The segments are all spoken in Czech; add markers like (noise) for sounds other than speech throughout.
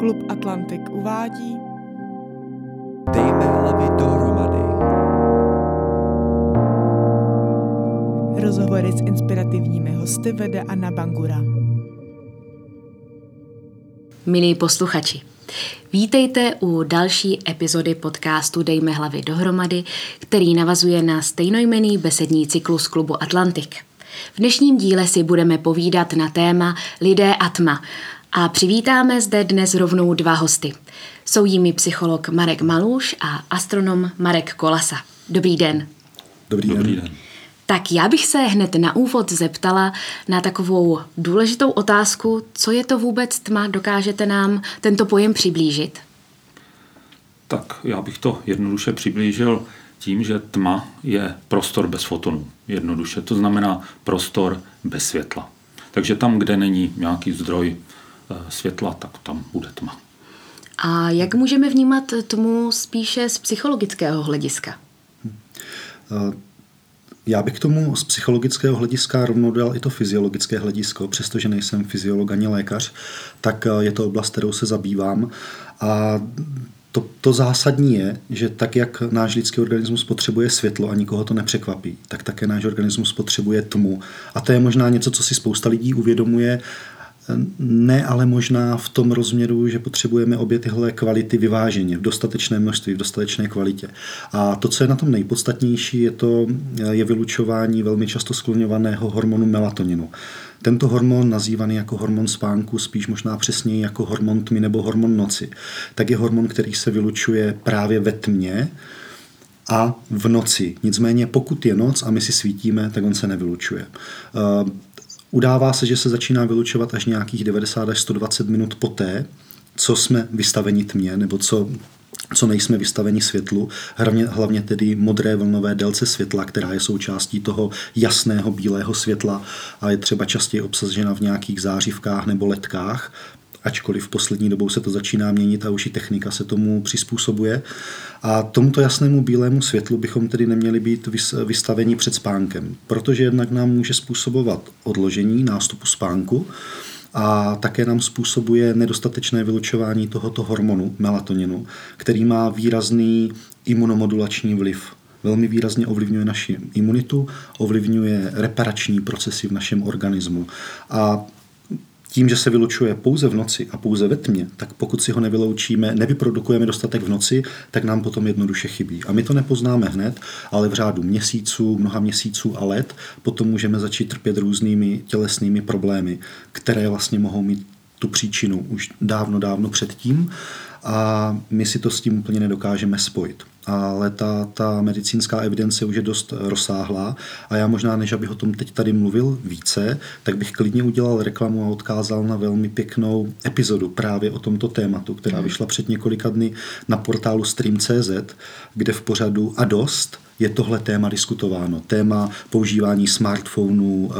Klub Atlantik uvádí Dejme hlavy dohromady. rozhovory s inspirativními hosty vede Anna Bangura. Milí posluchači, vítejte u další epizody podcastu Dejme hlavy dohromady, který navazuje na stejnojmený besední cyklus klubu Atlantik. V dnešním díle si budeme povídat na téma Lidé a tma a přivítáme zde dnes rovnou dva hosty. Jsou jimi psycholog Marek Maluš a astronom Marek Kolasa. Dobrý den. Dobrý, Dobrý den. den. Tak já bych se hned na úvod zeptala na takovou důležitou otázku, co je to vůbec tma, dokážete nám tento pojem přiblížit? Tak já bych to jednoduše přiblížil tím, že tma je prostor bez fotonů. Jednoduše. To znamená prostor bez světla. Takže tam, kde není nějaký zdroj světla, tak tam bude tma. A jak můžeme vnímat tmu spíše z psychologického hlediska? Eh, Já bych k tomu z psychologického hlediska rovnou dal i to fyziologické hledisko, přestože nejsem fyziolog ani lékař, tak eh, je to oblast, kterou se zabývám. A to, to zásadní je, že tak, jak náš lidský organismus potřebuje světlo a nikoho to nepřekvapí, tak také náš organismus potřebuje tmu. A to je možná něco, co si spousta lidí uvědomuje, ne, ale možná v tom rozměru, že potřebujeme obě tyhle kvality vyváženě, v dostatečné množství, v dostatečné kvalitě. A to, co je na tom nejpodstatnější, je to je vylučování velmi často skloňovaného hormonu melatoninu. Tento hormon, nazývaný jako hormon spánku, spíš možná přesněji jako hormon tmy nebo hormon noci, tak je hormon, který se vylučuje právě ve tmě, a v noci. Nicméně pokud je noc a my si svítíme, tak on se nevylučuje. Udává se, že se začíná vylučovat až nějakých 90 až 120 minut poté, co jsme vystaveni tmě, nebo co, co nejsme vystaveni světlu, hlavně, hlavně tedy modré vlnové délce světla, která je součástí toho jasného bílého světla a je třeba častěji obsažena v nějakých zářivkách nebo letkách, ačkoliv v poslední dobou se to začíná měnit a už i technika se tomu přizpůsobuje. A tomuto jasnému bílému světlu bychom tedy neměli být vystaveni před spánkem, protože jednak nám může způsobovat odložení nástupu spánku, a také nám způsobuje nedostatečné vylučování tohoto hormonu melatoninu, který má výrazný imunomodulační vliv. Velmi výrazně ovlivňuje naši imunitu, ovlivňuje reparační procesy v našem organismu. A tím, že se vylučuje pouze v noci a pouze ve tmě, tak pokud si ho nevyloučíme, nevyprodukujeme dostatek v noci, tak nám potom jednoduše chybí. A my to nepoznáme hned, ale v řádu měsíců, mnoha měsíců a let potom můžeme začít trpět různými tělesnými problémy, které vlastně mohou mít tu příčinu už dávno, dávno předtím a my si to s tím úplně nedokážeme spojit. Ale ta, ta medicínská evidence už je dost rozsáhlá. A já možná, než abych o tom teď tady mluvil více, tak bych klidně udělal reklamu a odkázal na velmi pěknou epizodu právě o tomto tématu, která vyšla před několika dny na portálu Stream.cz, kde v pořadu a dost je tohle téma diskutováno. Téma používání smartphonů,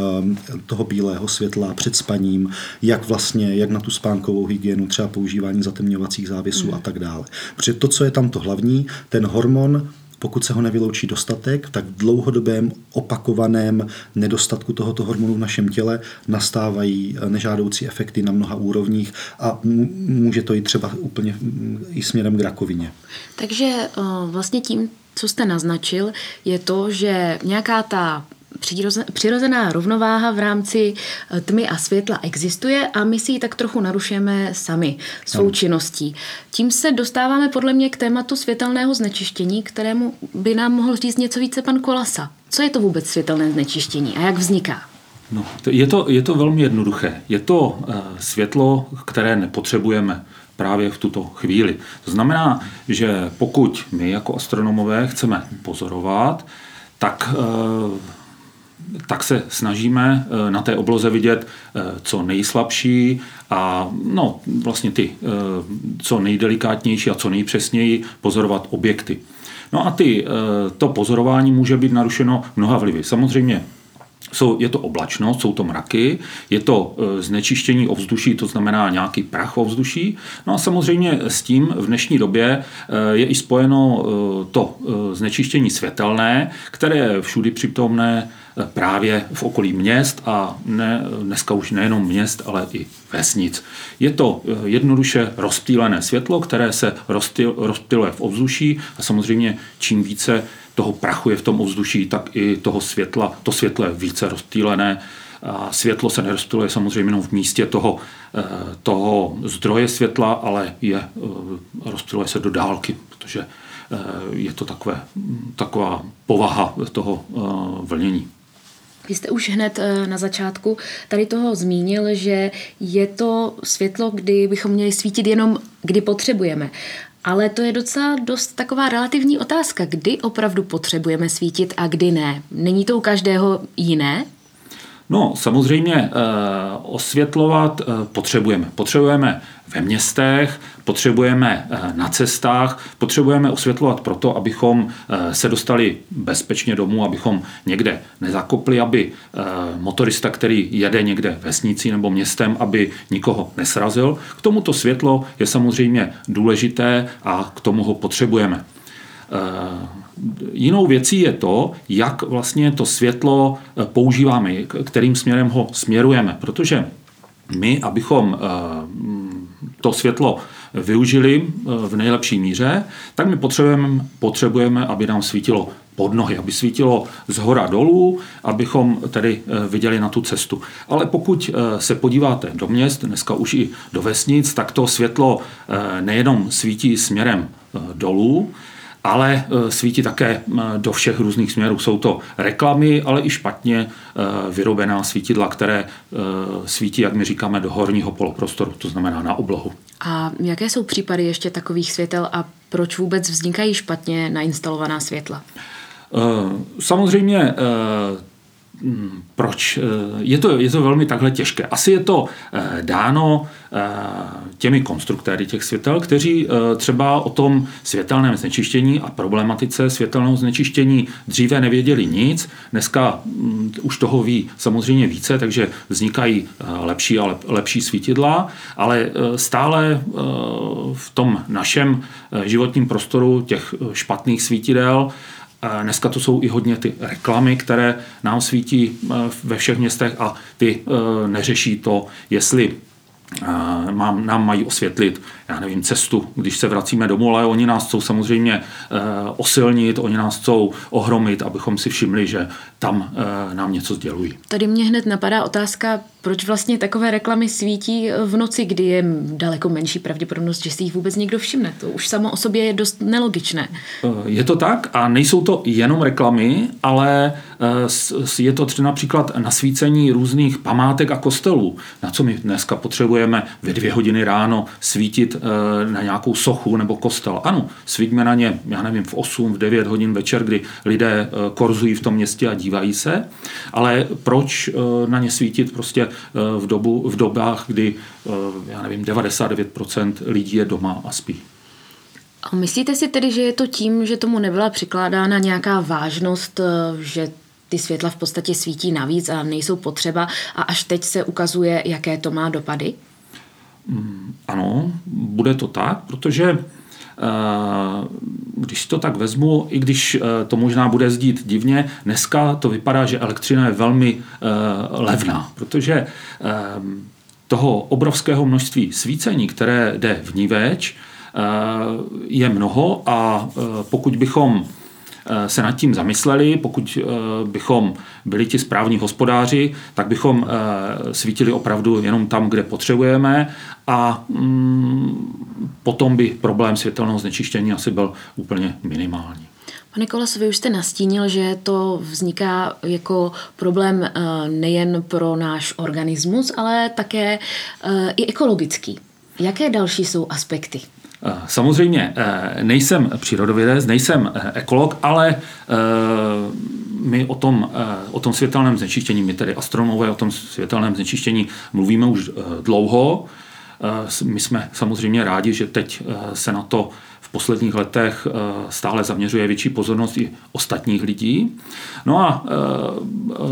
toho bílého světla před spaním, jak vlastně, jak na tu spánkovou hygienu, třeba používání zatemňovacích závěsů hmm. a tak dále. Protože to, co je tam to hlavní, ten hormon pokud se ho nevyloučí dostatek, tak v dlouhodobém opakovaném nedostatku tohoto hormonu v našem těle nastávají nežádoucí efekty na mnoha úrovních a může to jít třeba úplně i směrem k rakovině. Takže vlastně tím, co jste naznačil, je to, že nějaká ta přirozená rovnováha v rámci eh, tmy a světla existuje a my si ji tak trochu narušujeme sami svou ano. činností. Tím se dostáváme podle mě k tématu světelného znečištění, kterému by nám mohl říct něco více pan Kolasa. Co je to vůbec světelné znečištění a jak vzniká? No, je, to, je to velmi jednoduché. Je to uh, světlo, které nepotřebujeme právě v tuto chvíli. To znamená, že pokud my jako astronomové chceme pozorovat, tak uh, tak se snažíme eh, na té obloze vidět eh, co nejslabší a no, vlastně ty eh, co nejdelikátnější a co nejpřesněji pozorovat objekty. No a ty, to pozorování může být narušeno mnoha vlivy. Samozřejmě jsou, je to oblačnost, jsou to mraky, je to e, znečištění ovzduší, to znamená nějaký prach ovzduší. No a samozřejmě s tím v dnešní době e, je i spojeno e, to znečištění světelné, které je všudy přítomné právě v okolí měst a ne, dneska už nejenom měst, ale i vesnic. Je to jednoduše rozptýlené světlo, které se rozptyluje v ovzduší a samozřejmě čím více toho prachu je v tom ovzduší, tak i toho světla, to světlo je více rozptýlené. A světlo se nerozptyluje samozřejmě jenom v místě toho, eh, toho zdroje světla, ale je, eh, rozptyluje se do dálky, protože eh, je to takové, taková povaha toho vlnění. Vy jste už hned na začátku tady toho zmínil, že je to světlo, kdy bychom měli svítit jenom, kdy potřebujeme. Ale to je docela dost taková relativní otázka, kdy opravdu potřebujeme svítit a kdy ne. Není to u každého jiné? No, samozřejmě eh, osvětlovat eh, potřebujeme. Potřebujeme ve městech, potřebujeme eh, na cestách, potřebujeme osvětlovat proto, abychom se dostali bezpečně domů, abychom někde nezakopli, aby motorista, který jede někde vesnicí nebo městem, aby nikoho nesrazil. K tomuto světlo je samozřejmě důležité a k tomu ho potřebujeme. Jinou věcí je to, jak vlastně to světlo eh, používáme, kterým směrem ho směrujeme, protože my, abychom eh, to světlo využili eh, v nejlepší míře, tak my potřebujeme, potřebujeme, aby nám svítilo pod nohy, aby svítilo z hora dolů, abychom tedy viděli na tu cestu. Ale pokud se podíváte do měst, dneska už i do vesnic, tak to světlo nejenom svítí směrem dolů, ale e, svítí také e, do všech různých směrů. Jsou to reklamy, ale i špatně e, vyrobená svítidla, které svítí, jak my říkáme, do horního poloprostoru, to znamená na oblohu. A jaké jsou případy ještě takových světel a proč vůbec vznikají špatně nainstalovaná světla? Samozřejmě proč? Eh, je to, je to velmi takhle těžké. Asi je to eh, dáno eh, těmi konstruktéry těch světel, kteří třeba o tom světelném znečištění a problematice světelného znečištění dříve nevěděli nic. Dneska hm, už toho ví samozřejmě více, takže vznikají lepší a lepší svítidla, ale stále v tom našem životním prostoru těch špatných svítidel Dneska to jsou i hodně ty reklamy, které nám svítí eh, ve všech městech a ty eh, neřeší to, jestli mám, nám mají osvětlit, já nevím, cestu, když se vracíme domů, ale oni nás chcou samozřejmě e, osilnit, oni nás chcou ohromit, abychom si všimli, že tam e, nám něco sdělují. Tady mě hned napadá otázka, proč vlastně takové reklamy svítí v noci, kdy je daleko menší pravděpodobnost, že si jich vůbec někdo všimne. To už samo o sobě je dost nelogičné. Je to tak a nejsou to jenom reklamy, ale je to třeba například nasvícení různých památek a kostelů, na co my dneska potřebujeme ve dvě hodiny ráno svítit eh, na nějakou sochu nebo kostel. Ano, svítíme na ně, já nevím, v 8, v 9 hodin večer, kdy lidé eh, korzují v tom městě a dívají se, ale proč eh, na ně svítit prostě v, dobu, v dobách, kdy, já nevím, 99% lidí je doma a spí. A myslíte si tedy, že je to tím, že tomu nebyla přikládána nějaká vážnost, že ty světla v podstatě svítí navíc a nejsou potřeba a až teď se ukazuje, jaké to má dopady? Mm, ano, bude to tak, protože eh, když to tak vezmu, i když eh, to možná bude zdít divně, dneska to vypadá, že elektřina je velmi eh, levná, protože toho obrovského množství svícení, které jde v ní več, je mnoho a pokud bychom se nad tím zamysleli, pokud eh, bychom byli ti správní hospodáři, tak bychom eh, svítili opravdu jenom tam, kde potřebujeme a mm, potom by problém světelného znečištění asi byl úplně minimální. Pane Kolas, vy už jste nastínil, že to vzniká jako problém nejen pro náš organismus, ale také i ekologický. Jaké další jsou aspekty? Eh, samozřejmě eh, nejsem přírodovědec, nejsem eh, ekolog, ale my o tom, o tom světelném znečištění, my tedy astronomové o tom světelném znečištění mluvíme už dlouho. my jsme samozřejmě rádi, že teď se na to posledních letech stále zaměřuje větší pozornost i ostatních lidí. No a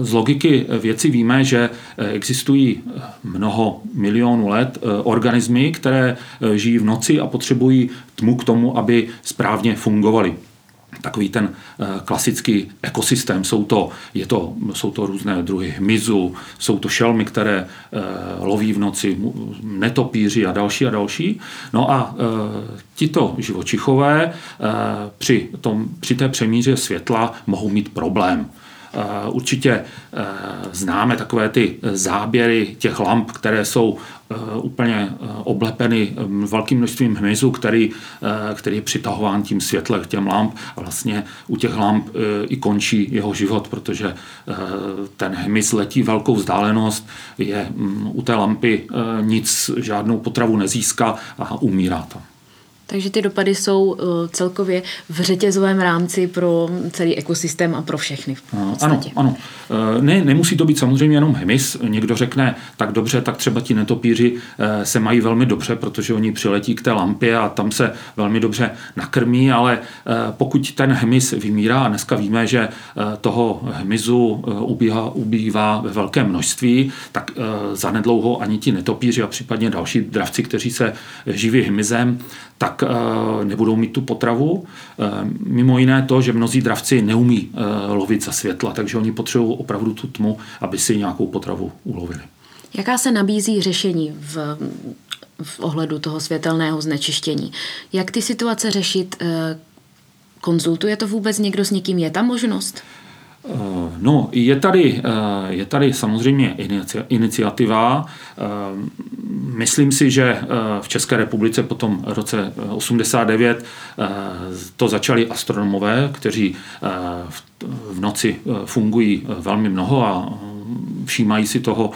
z logiky věci víme, že existují mnoho milionů let organismy, které žijí v noci a potřebují tmu k tomu, aby správně fungovaly takový ten eh, klasický ekosystém. Jsou to, je to, jsou to různé druhy hmyzu, jsou to šelmy, které eh, loví v noci, netopíři a další a další. No a eh, tito živočichové při, tom, při té přemíře světla mohou mít problém. Určitě známe takové ty záběry těch lamp, které jsou úplně oblepeny velkým množstvím hmyzu, který, který je přitahován tím světlem těm lamp a vlastně u těch lamp i končí jeho život, protože ten hmyz letí velkou vzdálenost, je u té lampy nic, žádnou potravu nezíská a umírá tam. Takže ty dopady jsou uh, celkově v řetězovém rámci pro celý ekosystém a pro všechny. Ano, ano. Eh, ne, nemusí to být samozřejmě jenom hmyz. Někdo řekne, tak dobře, tak třeba ti netopíři eh, se mají velmi dobře, protože oni přiletí k té lampě a tam se velmi dobře nakrmí, ale pokud ten hmyz vymírá, a dneska víme, že toho hmyzu ubíhá, ubývá ve velkém množství, tak zanedlouho ani ti netopíři a případně další dravci, kteří se živí hmyzem, tak eh, nebudou mít tu potravu. Eh, mimo jiné to, že mnozí dravci neumí eh, lovit za světla, takže oni potřebují opravdu tu tmu, aby si nějakou potravu ulovili. Jaká se nabízí řešení v, v ohledu toho světelného znečištění? Jak ty situace řešit? Konzultuje to vůbec někdo s někým? Je tam možnost? Eh, no, je tady, eh, je tady samozřejmě iniciativa. Eh, myslím si, že v České republice po tom roce 89 to začali astronomové, kteří v noci fungují velmi mnoho a všímají si toho,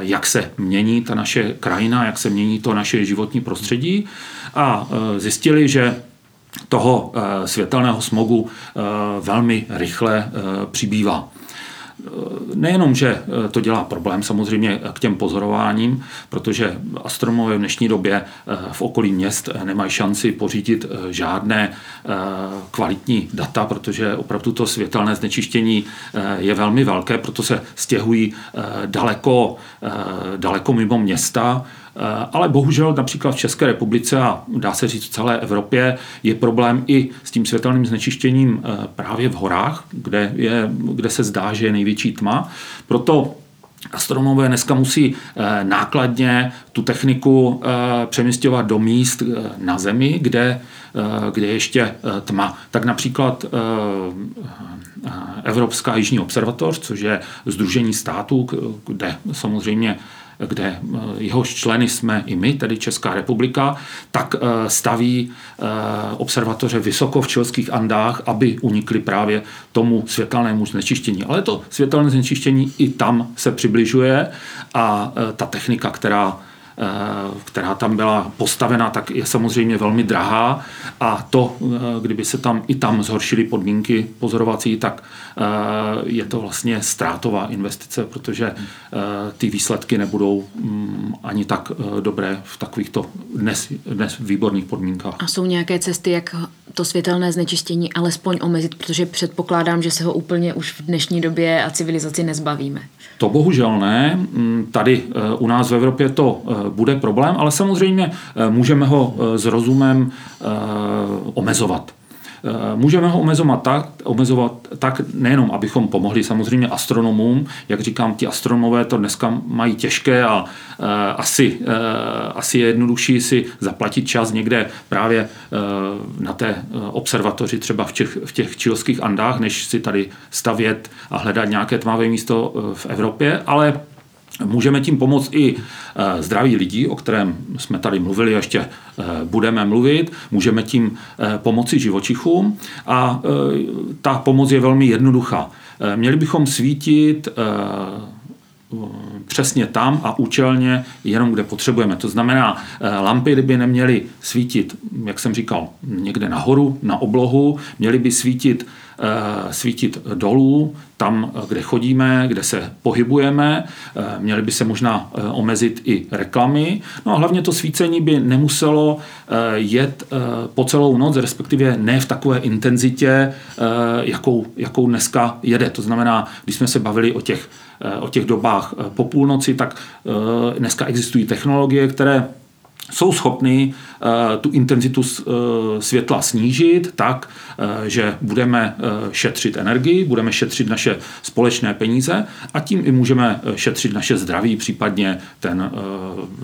jak se mění ta naše krajina, jak se mění to naše životní prostředí a zjistili, že toho eh, světelného smogu eh, velmi rychle eh, přibývá. Nejenom, že to dělá problém samozřejmě k těm pozorováním, protože astronomové v dnešní době v okolí měst nemají šanci pořídit žádné kvalitní data, protože opravdu to světelné znečištění je velmi velké, proto se stěhují daleko, daleko mimo města, ale bohužel například v České republice a dá se říct v celé Evropě je problém i s tím světelným znečištěním eh, právě v horách, kde, je, kde se zdá, že je největší tma. Proto Astronomové dneska musí eh, nákladně tu techniku přemysťovat do míst na Zemi, kde, kde je ještě tma. Tak například Evropská jižní observatoř, což je Združení států, kde samozřejmě kde eh, jehož členy jsme i my, tedy Česká republika, tak eh, staví eh, observatoře vysoko v čelských Andách, aby unikly právě tomu světelnému znečištění. Ale to světelné znečištění i tam se přibližuje a ta technika, která která tam byla postavena, tak je samozřejmě velmi drahá a to, kdyby se tam i tam zhoršily podmínky pozorovací, tak je to vlastně ztrátová investice, protože ty výsledky nebudou mm, ani tak dobré v takovýchto dnes, dnes výborných podmínkách. A jsou nějaké cesty, jak to světelné znečištění alespoň omezit, protože předpokládám, že se ho úplně už v dnešní době a civilizaci nezbavíme. To bohužel ne. Mm, tady u nás v Evropě to bude problém, ale samozřejmě můžeme ho s rozumem omezovat. Eh, můžeme ho omezovat tak, omezovat tak nejenom, abychom pomohli samozřejmě astronomům, jak říkám, ti astronomové to dneska mají těžké a uh, asi, uh, asi je jednodušší si zaplatit čas někde právě na té observatoři třeba v těch, v těch čilských Andách, než si tady stavět a hledat nějaké tmavé místo v Evropě, ale Můžeme tím pomoct i eh, zdraví lidí, o kterém jsme tady mluvili, ještě eh, budeme mluvit. Můžeme tím eh, pomoci živočichům a ta pomoc je velmi jednoduchá. Měli bychom svítit přesně tam a účelně jenom kde potřebujeme. To znamená, lampy by neměly svítit, jak jsem říkal, někde nahoru, na oblohu, měly by svítit svítit dolů, tam, kde chodíme, kde se pohybujeme. Měly by se možná omezit i reklamy. No a hlavně to svícení by nemuselo jet po celou noc, respektive ne v takové intenzitě, jakou, jakou dneska jede. To znamená, když jsme se bavili o těch, o těch dobách po půlnoci, tak dneska existují technologie, které jsou schopny eh, tu intenzitu eh, světla snížit tak, eh, že budeme šetřit energii, budeme šetřit naše společné peníze a tím i můžeme šetřit naše zdraví, případně ten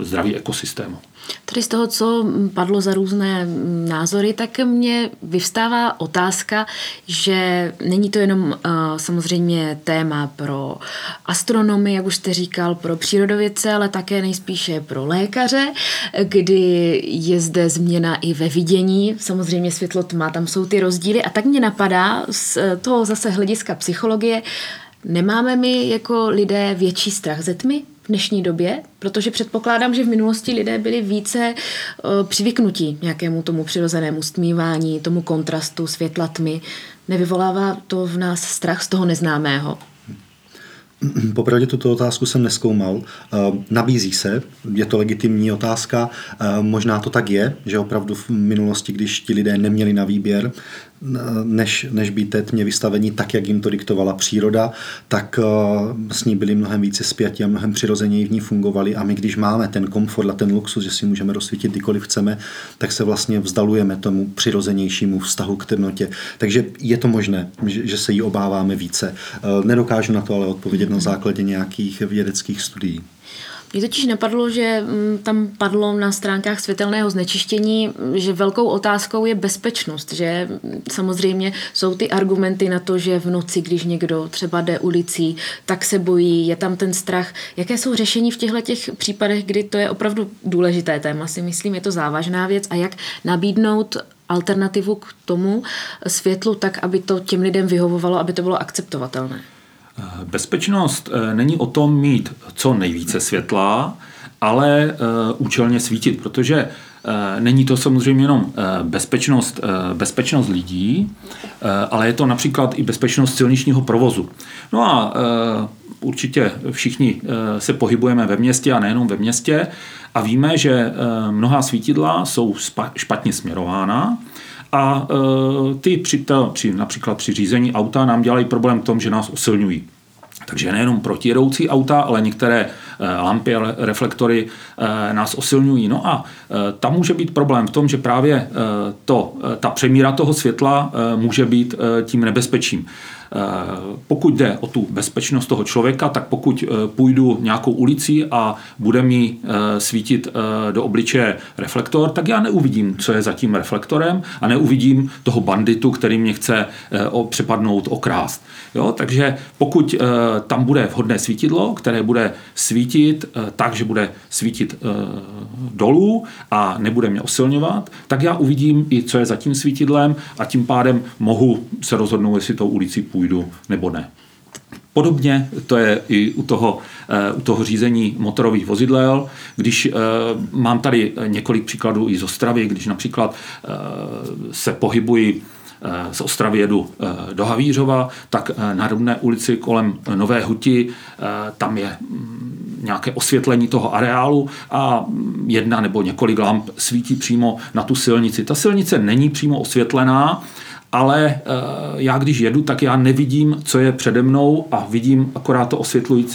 zdravý ekosystému. Tady z toho, co padlo za různé názory, tak mě vyvstává otázka, že není to jenom uh, samozřejmě téma pro astronomy, jak už jste říkal, pro přírodovědce, ale také nejspíše pro lékaře, kdy je zde změna i ve vidění. Samozřejmě světlo tma, tam jsou ty rozdíly. A tak mě napadá z toho zase hlediska psychologie, nemáme my jako lidé větší strach ze tmy? V dnešní době, protože předpokládám, že v minulosti lidé byli více uh, přivyknutí nějakému tomu přirozenému stmívání, tomu kontrastu světla tmy. Nevyvolává to v nás strach z toho neznámého? Popravdě tuto otázku jsem neskoumal. Eh, nabízí se, je to legitimní otázka. Eh, možná to tak je, že opravdu v minulosti, když ti lidé neměli na výběr, než, než být té tmě vystavení tak, jak jim to diktovala příroda, tak s ní byli mnohem více zpěti a mnohem přirozeněji v ní fungovali a my, když máme ten komfort a ten luxus, že si můžeme rozsvítit kdykoliv chceme, tak se vlastně vzdalujeme tomu přirozenějšímu vztahu k temnotě. Takže je to možné, že, že se jí obáváme více. Nedokážu na to ale odpovědět na základě nějakých vědeckých studií. Mě totiž napadlo, že mm, tam padlo na stránkách světelného znečištění, že velkou otázkou je bezpečnost, že mm, samozřejmě jsou ty argumenty na to, že v noci, když někdo třeba jde ulicí, tak se bojí, je tam ten strach. Jaké jsou řešení v těchto těch případech, kdy to je opravdu důležité téma, si myslím, je to závažná věc a jak nabídnout alternativu k tomu světlu tak, aby to těm lidem vyhovovalo, aby to bylo akceptovatelné. Bezpečnost eh, není o tom mít co nejvíce světla, ale eh, účelně svítit, protože eh, Není to samozřejmě jenom bezpečnost, bezpečnost lidí, ale je to například i bezpečnost silničního provozu. No a určitě všichni se pohybujeme ve městě a nejenom ve městě a víme, že mnohá svítidla jsou špatně směrována a e, ty při, to, při, například při řízení auta nám dělají problém v tom, že nás osilňují. Takže nejenom protijedoucí auta, ale některé e, lampy reflektory e, nás osilňují. No a tam může být problém v tom, že právě to, ta přemíra toho světla může být tím nebezpečím. Eh, pokud jde o tu bezpečnost toho člověka, tak pokud eh, půjdu nějakou ulicí a bude mi eh, svítit do obličeje reflektor, tak já neuvidím, co je za tím reflektorem a neuvidím toho banditu, který mě chce přepadnout, okrást. Jo? Takže pokud tam bude vhodné svítidlo, které bude svítit tak, že bude svítit dolů a nebude mě osilňovat, tak já uvidím i, co je za tím svítidlem a tím pádem mohu se rozhodnout, jestli tou ulicí půjdu nebo ne. Podobně to je i u toho, eh, u toho řízení motorových vozidel. Když eh, mám tady několik příkladů i z Ostravy, když například eh, se pohybuji z Ostravy jedu do Havířova, tak na Rudné ulici kolem Nové Huti tam je mm, nějaké osvětlení toho areálu a jedna nebo několik lamp svítí přímo na tu silnici. Ta silnice není přímo osvětlená, ale eh, já když jedu, tak já nevidím, co je přede mnou a vidím akorát to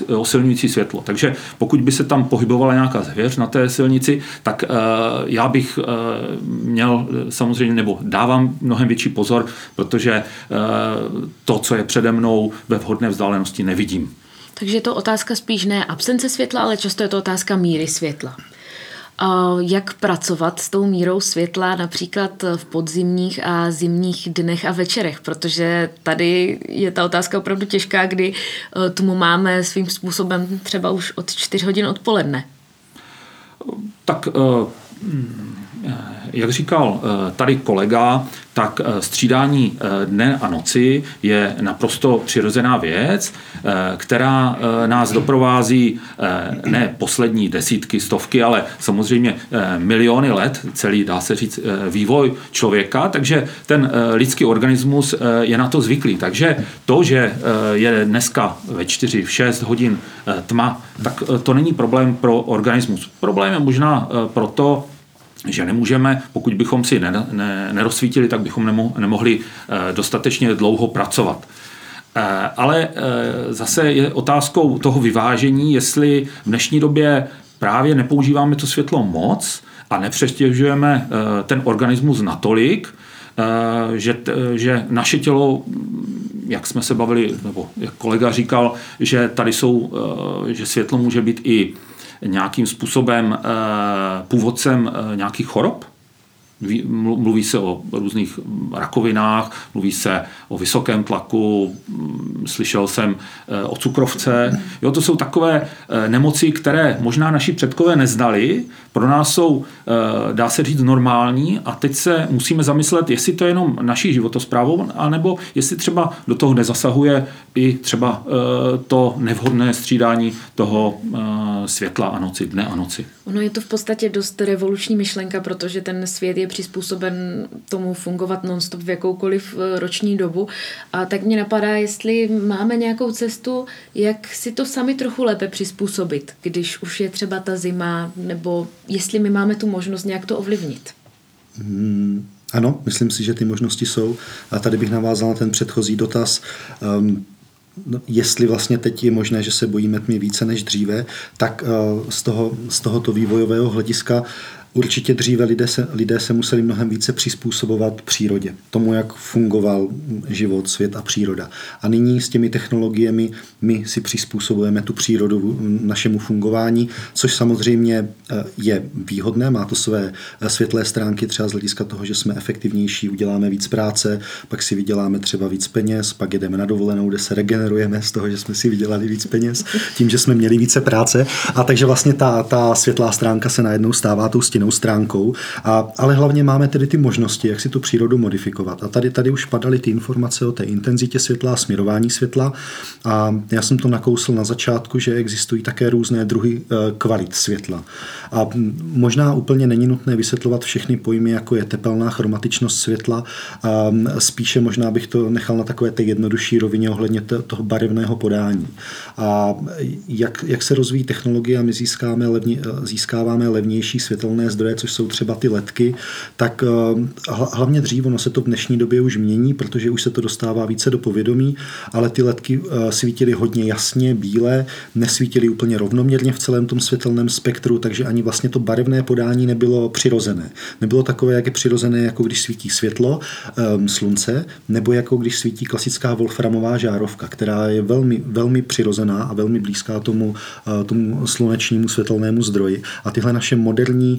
osilňující světlo. Takže pokud by se tam pohybovala nějaká zvěř na té silnici, tak eh, já bych eh, měl samozřejmě, nebo dávám mnohem větší pozor, protože to, co je přede mnou ve vhodné vzdálenosti, nevidím. Takže je to otázka spíš ne absence světla, ale často je to otázka míry světla jak pracovat s tou mírou světla například v podzimních a zimních dnech a večerech, protože tady je ta otázka opravdu těžká, kdy eh, tomu máme svým způsobem třeba už od 4 hodin odpoledne. Tak eh, jak říkal eh, tady kolega, tak eh, střídání eh, dne a noci je naprosto přirozená věc, eh, která nás doprovází ne poslední desítky, stovky, ale samozřejmě miliony let, celý, dá se říct, vývoj člověka, takže ten lidský organismus je na to zvyklý. Takže to, že je dneska ve 4, v 6 hodin tma, tak to není problém pro organismus. Problém je možná proto, že nemůžeme, pokud bychom si nerozsvítili, tak bychom nemohli eh, dostatečně dlouho pracovat. Eh, ale eh, zase je otázkou toho vyvážení, jestli v dnešní době právě nepoužíváme to světlo moc a nepřestěžujeme ten organismus natolik, že, že naše tělo, jak jsme se bavili, nebo jak kolega říkal, že tady jsou, že světlo může být i nějakým způsobem eh, původcem eh, nějakých chorob. Mluví se o různých rakovinách, mluví se o vysokém tlaku, mm, slyšel jsem eh, o cukrovce. Jo, to jsou takové nemoci, které možná naši předkové neznali, pro nás jsou, dá se říct, normální a teď se musíme zamyslet, jestli to je jenom naší životosprávou, anebo jestli třeba do toho nezasahuje i třeba to nevhodné střídání toho světla a noci, dne a noci. Ono je to v podstatě dost revoluční myšlenka, protože ten svět je přizpůsoben tomu fungovat nonstop v jakoukoliv eh, roční dobu. A tak mě napadá, jestli máme nějakou cestu, jak si to sami trochu lépe přizpůsobit, když už je třeba ta zima, nebo jestli my máme tu možnost nějak to ovlivnit. Hmm. Ano, myslím si, že ty možnosti jsou. A tady bych navázal na ten předchozí dotaz. Um, jestli vlastně teď je možné, že se bojíme tmy více než dříve, tak eh, z, toho, z tohoto vývojového hlediska Určitě dříve lidé se, lidé se museli mnohem více přizpůsobovat přírodě, tomu, jak fungoval život, svět a příroda. A nyní s těmi technologiemi my si přizpůsobujeme tu přírodu našemu fungování, což samozřejmě eh, je výhodné, má to své eh, světlé stránky třeba z hlediska toho, že jsme efektivnější, uděláme víc práce, pak si vyděláme třeba víc peněz, pak jedeme na dovolenou, kde se regenerujeme z toho, že jsme si vydělali víc peněz, tím, že jsme měli více práce. A takže vlastně ta, ta světlá stránka se najednou stává tou stěnou jinou stránkou, a, ale hlavně máme tedy ty možnosti, jak si tu přírodu modifikovat. A tady, tady už padaly ty informace o té intenzitě světla, směrování světla a já jsem to nakousl na začátku, že existují také různé druhy eh, kvalit světla. A možná úplně není nutné vysvětlovat všechny pojmy, jako je tepelná chromatičnost světla, a spíše možná bych to nechal na takové té jednodušší rovině ohledně toho barevného podání. A jak, jak se rozvíjí technologie a my získáme levně, získáváme levnější světelné zdroje, což jsou třeba ty letky, tak eh, hlavně dřív, ono se to v dnešní době už mění, protože už se to dostává více do povědomí, ale ty letky eh, svítily hodně jasně, bílé, nesvítily úplně rovnoměrně v celém tom světelném spektru, takže ani vlastně to barevné podání nebylo přirozené. Nebylo takové, jak je přirozené, jako když svítí světlo, um, slunce, nebo jako když svítí klasická wolframová žárovka, která je velmi, velmi přirozená a velmi blízká tomu, uh, tomu slunečnímu světelnému zdroji. A tyhle naše moderní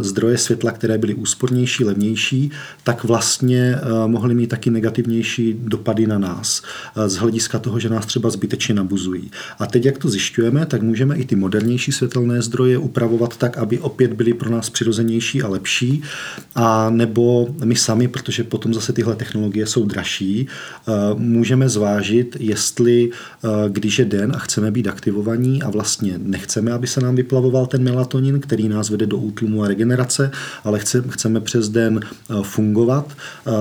zdroje světla, které byly úspornější, levnější, tak vlastně uh, mohly mít taky negativnější dopady na nás uh, z hlediska toho, že nás třeba zbytečně nabuzují. A teď, jak to zjišťujeme, tak můžeme i ty modernější světelné zdroje upravovat tak, aby opět byly pro nás přirozenější a lepší, a nebo my sami, protože potom zase tyhle technologie jsou dražší, eh, můžeme zvážit, jestli eh, když je den a chceme být aktivovaní a vlastně nechceme, aby se nám vyplavoval ten melatonin, který nás vede do útlumu a regenerace, ale chceme přes den eh, fungovat,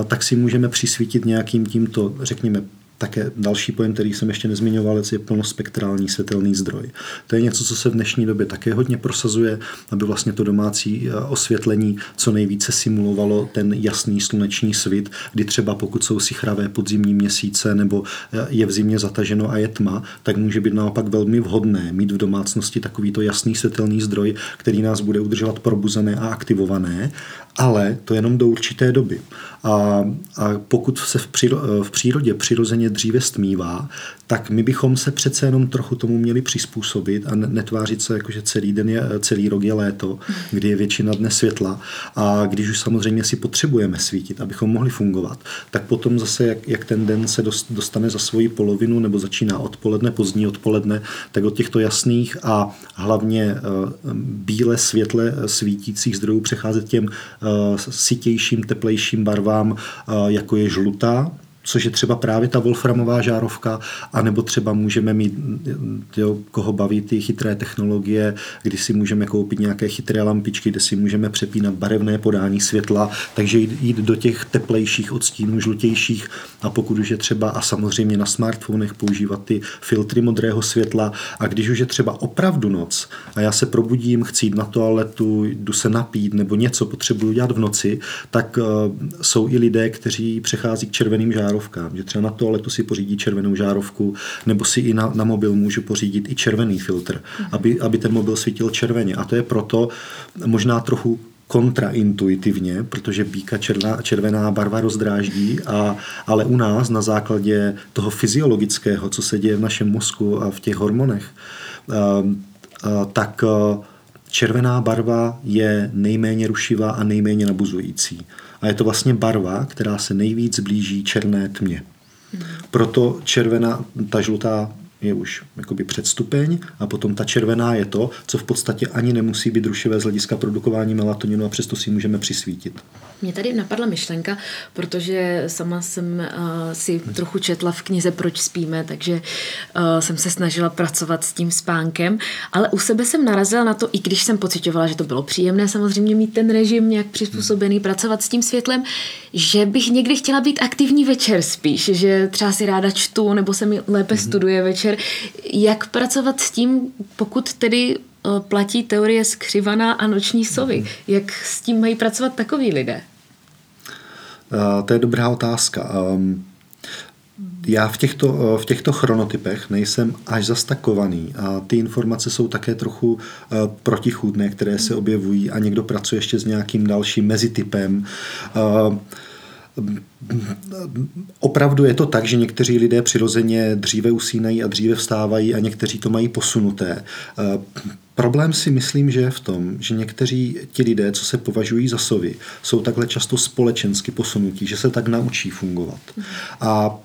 tak si můžeme přisvítit nějakým tímto, řekněme, také další pojem, který jsem ještě nezmiňoval, je plnospektrální světelný zdroj. To je něco, co se v dnešní době také hodně prosazuje, aby vlastně to domácí eh, osvětlení co nejvíce simulovalo ten jasný sluneční svit, kdy třeba pokud jsou sichravé podzimní měsíce nebo eh, je v zimě zataženo a je tma, tak může být naopak velmi vhodné mít v domácnosti takovýto jasný světelný zdroj, který nás bude udržovat probuzené a aktivované ale to jenom do určité doby. A, a pokud se v, příro, v přírodě přirozeně dříve stmívá, tak my bychom se přece jenom trochu tomu měli přizpůsobit a netvářit se jako, že celý den je, celý rok je léto, kdy je většina dne světla. A když už samozřejmě si potřebujeme svítit, abychom mohli fungovat, tak potom zase, jak, jak ten den se dostane za svoji polovinu nebo začíná odpoledne, pozdní odpoledne, tak od těchto jasných a hlavně eh, bíle světle svítících zdrojů přecházet těm eh, sitějším, teplejším barvám, eh, jako je žlutá, což je třeba právě ta wolframová žárovka, anebo třeba můžeme mít, jo, koho baví ty chytré technologie, kdy si můžeme koupit nějaké chytré lampičky, kde si můžeme přepínat barevné podání světla, takže jít, do těch teplejších odstínů, žlutějších a pokud už je třeba a samozřejmě na smartfonech používat ty filtry modrého světla. A když už je třeba opravdu noc a já se probudím, chci jít na toaletu, jdu se napít nebo něco potřebuji dělat v noci, tak uh, jsou i lidé, kteří přechází k červeným žárovkám žárovkám, že třeba na toaletu si pořídí červenou žárovku, nebo si i na, na mobil můžu pořídit i červený filtr, mm-hmm. aby, aby ten mobil svítil červeně. A to je proto možná trochu kontraintuitivně, protože býka červená, červená barva rozdráždí, a, ale u nás na základě toho fyziologického, co se děje v našem mozku a v těch hormonech, a, a, tak červená barva je nejméně rušivá a nejméně nabuzující. A je to vlastně barva, která se nejvíc blíží černé tmě. Proto červená, ta žlutá je už jakoby předstupeň a potom ta červená je to, co v podstatě ani nemusí být rušivé z hlediska produkování melatoninu a přesto si můžeme přisvítit. Mě tady napadla myšlenka, protože sama jsem uh, si trochu četla v knize Proč spíme, takže uh, jsem se snažila pracovat s tím spánkem, ale u sebe jsem narazila na to, i když jsem pocitovala, že to bylo příjemné samozřejmě mít ten režim nějak přizpůsobený, pracovat s tím světlem, že bych někdy chtěla být aktivní večer spíš, že třeba si ráda čtu nebo se mi lépe mm-hmm. studuje večer. Jak pracovat s tím, pokud tedy platí teorie skřivaná a noční sovy. Mhm. Jak s tím mají pracovat takoví lidé? Eh, to je dobrá otázka. Ehm, já v těchto, eh, v těchto chronotypech nejsem až zastakovaný a ty informace jsou také trochu eh, protichůdné, které se objevují a někdo pracuje ještě s nějakým dalším mezitypem. Opravdu je to tak, že někteří lidé přirozeně dříve usínají a dříve vstávají a někteří to mají posunuté. Problém si myslím, že je v tom, že někteří ti lidé, co se považují za sovy, jsou takhle často společensky posunutí, že se tak naučí fungovat. A, a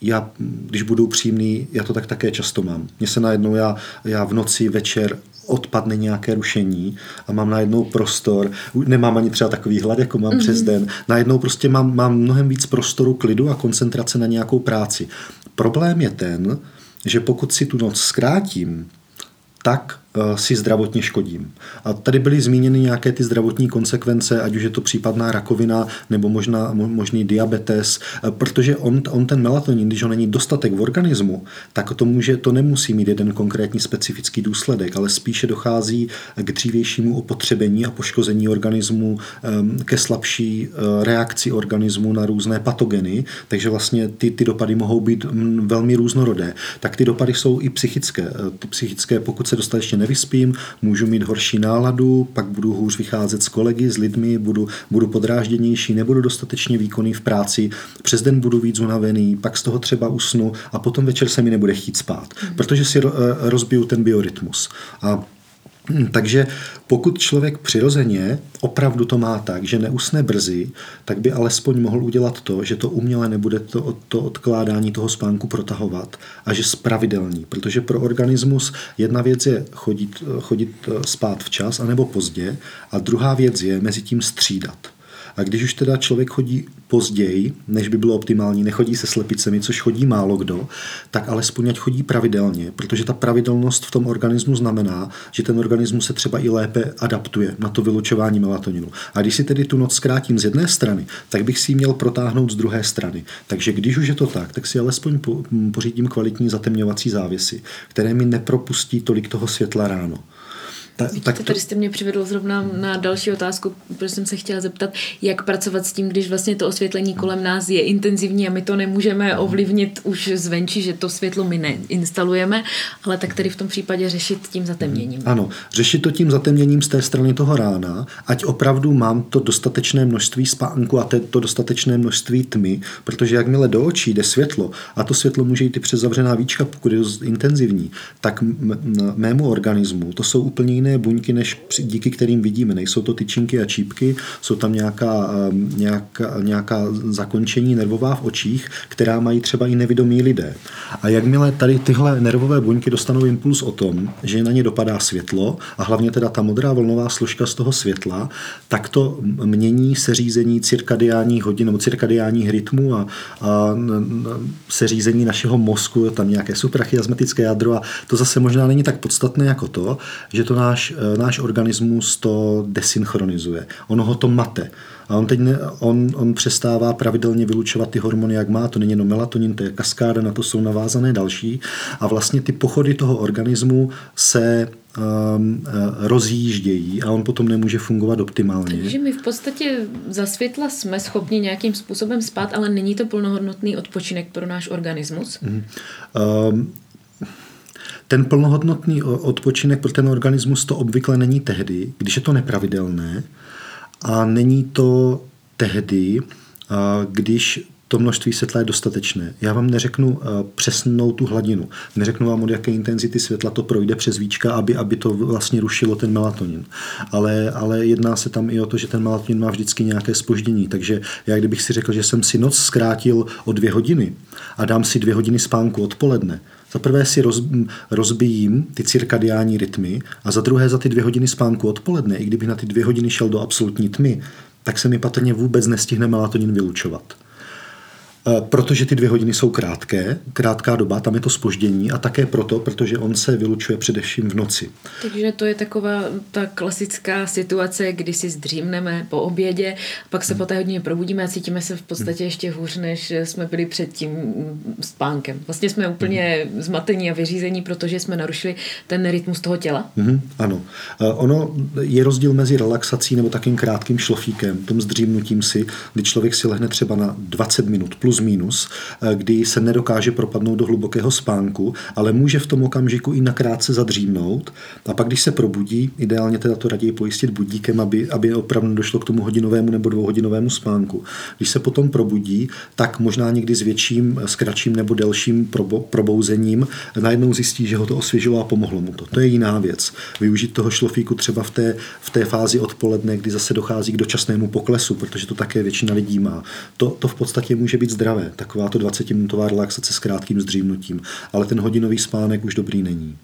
já, když budu přímný, já to tak také často mám. Mně se najednou, já, já v noci, večer odpadne nějaké rušení a mám najednou prostor, nemám ani třeba takový hlad, jako mám mm-hmm. přes den, najednou prostě mám, mám mnohem víc prostoru klidu a koncentrace na nějakou práci. Problém je ten, že pokud si tu noc zkrátím, tak si zdravotně škodím. A tady byly zmíněny nějaké ty zdravotní konsekvence, ať už je to případná rakovina nebo možná, možný diabetes, eh, protože on, on ten melatonin, když ho není dostatek v organismu, tak to, může, to nemusí mít jeden konkrétní specifický důsledek, ale spíše dochází k dřívějšímu opotřebení a poškození organismu, ehm, ke slabší eh, reakci organismu na různé patogeny, takže vlastně ty, ty dopady mohou být mm, velmi různorodé. Tak ty dopady jsou i psychické. Ty psychické, pokud se dostatečně nevyspím, můžu mít horší náladu, pak budu hůř vycházet s kolegy, s lidmi, budu, budu podrážděnější, nebudu dostatečně výkonný v práci, přes den budu víc unavený, pak z toho třeba usnu a potom večer se mi nebude chtít spát, mm. protože si rozbiju ten biorytmus. A (clears throat) takže pokud člověk přirozeně opravdu to má tak, že neusne brzy, tak by alespoň mohl udělat to, že to uměle nebude to, to odkládání toho spánku protahovat a že spravidelní. Protože pro organismus jedna věc je chodit, chodit spát včas anebo pozdě a druhá věc je mezi tím střídat. A když už teda člověk chodí později, než by bylo optimální, nechodí se slepicemi, což chodí málo kdo, tak alespoň ať chodí pravidelně, protože ta pravidelnost v tom organismu znamená, že ten organismus se třeba i lépe adaptuje na to vylučování melatoninu. A když si tedy tu noc zkrátím z jedné strany, tak bych si ji měl protáhnout z druhé strany. Takže když už je to tak, tak si alespoň pořídím kvalitní zatemňovací závěsy, které mi nepropustí tolik toho světla ráno. Ta, Vidíte, tak to, tady jste mě přivedl zrovna na další otázku, protože jsem se chtěla zeptat, jak pracovat s tím, když vlastně to osvětlení kolem nás je intenzivní a my to nemůžeme ovlivnit už zvenčí, že to světlo my neinstalujeme, ale tak tady v tom případě řešit tím zatemněním. Ano, řešit to tím zatemněním z té strany toho rána, ať opravdu mám to dostatečné množství spánku a to dostatečné množství tmy, protože jakmile do očí jde světlo, a to světlo může jít i přes zavřená víčka, pokud je dost intenzivní, tak m- m- mému organismu to jsou úplně jiné buňky, než díky kterým vidíme. Nejsou to tyčinky a čípky, jsou tam nějaká, um, nějaká, nějaká zakončení nervová v očích, která mají třeba i nevědomí lidé. A jakmile tady tyhle nervové buňky dostanou impuls o tom, že na ně dopadá světlo a hlavně teda ta modrá vlnová složka z toho světla, tak to mění seřízení cirkadiánních hodin nebo cirkadiánních rytmů a, a seřízení našeho mozku, tam nějaké suprachiasmatické jádro a to zase možná není tak podstatné jako to, že to náš, eh, náš organismus to desynchronizuje. Ono ho to mate. A on teď ne, on, on přestává pravidelně vylučovat ty hormony, jak má. To není jenom melatonin, to je kaskáda, na to jsou navázané další. A vlastně ty pochody toho organismu se um, rozjíždějí a on potom nemůže fungovat optimálně. Takže my v podstatě za světla jsme schopni nějakým způsobem spát, ale není to plnohodnotný odpočinek pro náš organismus. Mm. Um, ten plnohodnotný odpočinek pro ten organismus to obvykle není tehdy, když je to nepravidelné a není to tehdy, když to množství světla je dostatečné. Já vám neřeknu přesnou tu hladinu. Neřeknu vám, od jaké intenzity světla to projde přes víčka, aby, aby to vlastně rušilo ten melatonin. Ale, ale jedná se tam i o to, že ten melatonin má vždycky nějaké spoždění. Takže já kdybych si řekl, že jsem si noc zkrátil o dvě hodiny a dám si dvě hodiny spánku odpoledne, za prvé si roz, rozbijím ty cirkadiální rytmy a za druhé za ty dvě hodiny spánku odpoledne, i kdybych na ty dvě hodiny šel do absolutní tmy, tak se mi patrně vůbec nestihne melatonin vylučovat. E, Protože ty dvě hodiny jsou krátké, krátká doba, tam je to spoždění a také proto, protože on se vylučuje především v noci. Takže to je taková ta klasická situace, kdy si zdřímneme po obědě, pak se po té hodině probudíme a cítíme se v podstatě ještě hůř, než jsme byli před tím spánkem. Vlastně jsme úplně zmatení a vyřízení, protože jsme narušili ten rytmus toho těla. Mhm, ano. E, Ono je rozdíl mezi relaxací nebo takým krátkým šlofíkem, tím zdřímnutím si, kdy člověk si lehne třeba na 20 minut plus minus, e, kdy se nedokáže propadnout do hlubokého spánku, ale může v tom okamžiku i nakrátce zadřímnout a pak, když se probudí, ideálně teda to raději pojistit budíkem, aby, aby opravdu došlo k tomu hodinovému nebo dvouhodinovému spánku. Když se potom probudí, tak možná někdy s větším, s kratším nebo delším probo, probouzením najednou zjistí, že ho to osvěžilo a pomohlo mu to. To je jiná věc. Využít toho šlofíku třeba v té, v té fázi odpoledne, kdy zase dochází k dočasnému poklesu, protože to také většina lidí má. To, to v podstatě může být zdravé, taková to 20-minutová relaxace s krátkým zdřímnutím, ale ten hodinový spánek už dobrý není.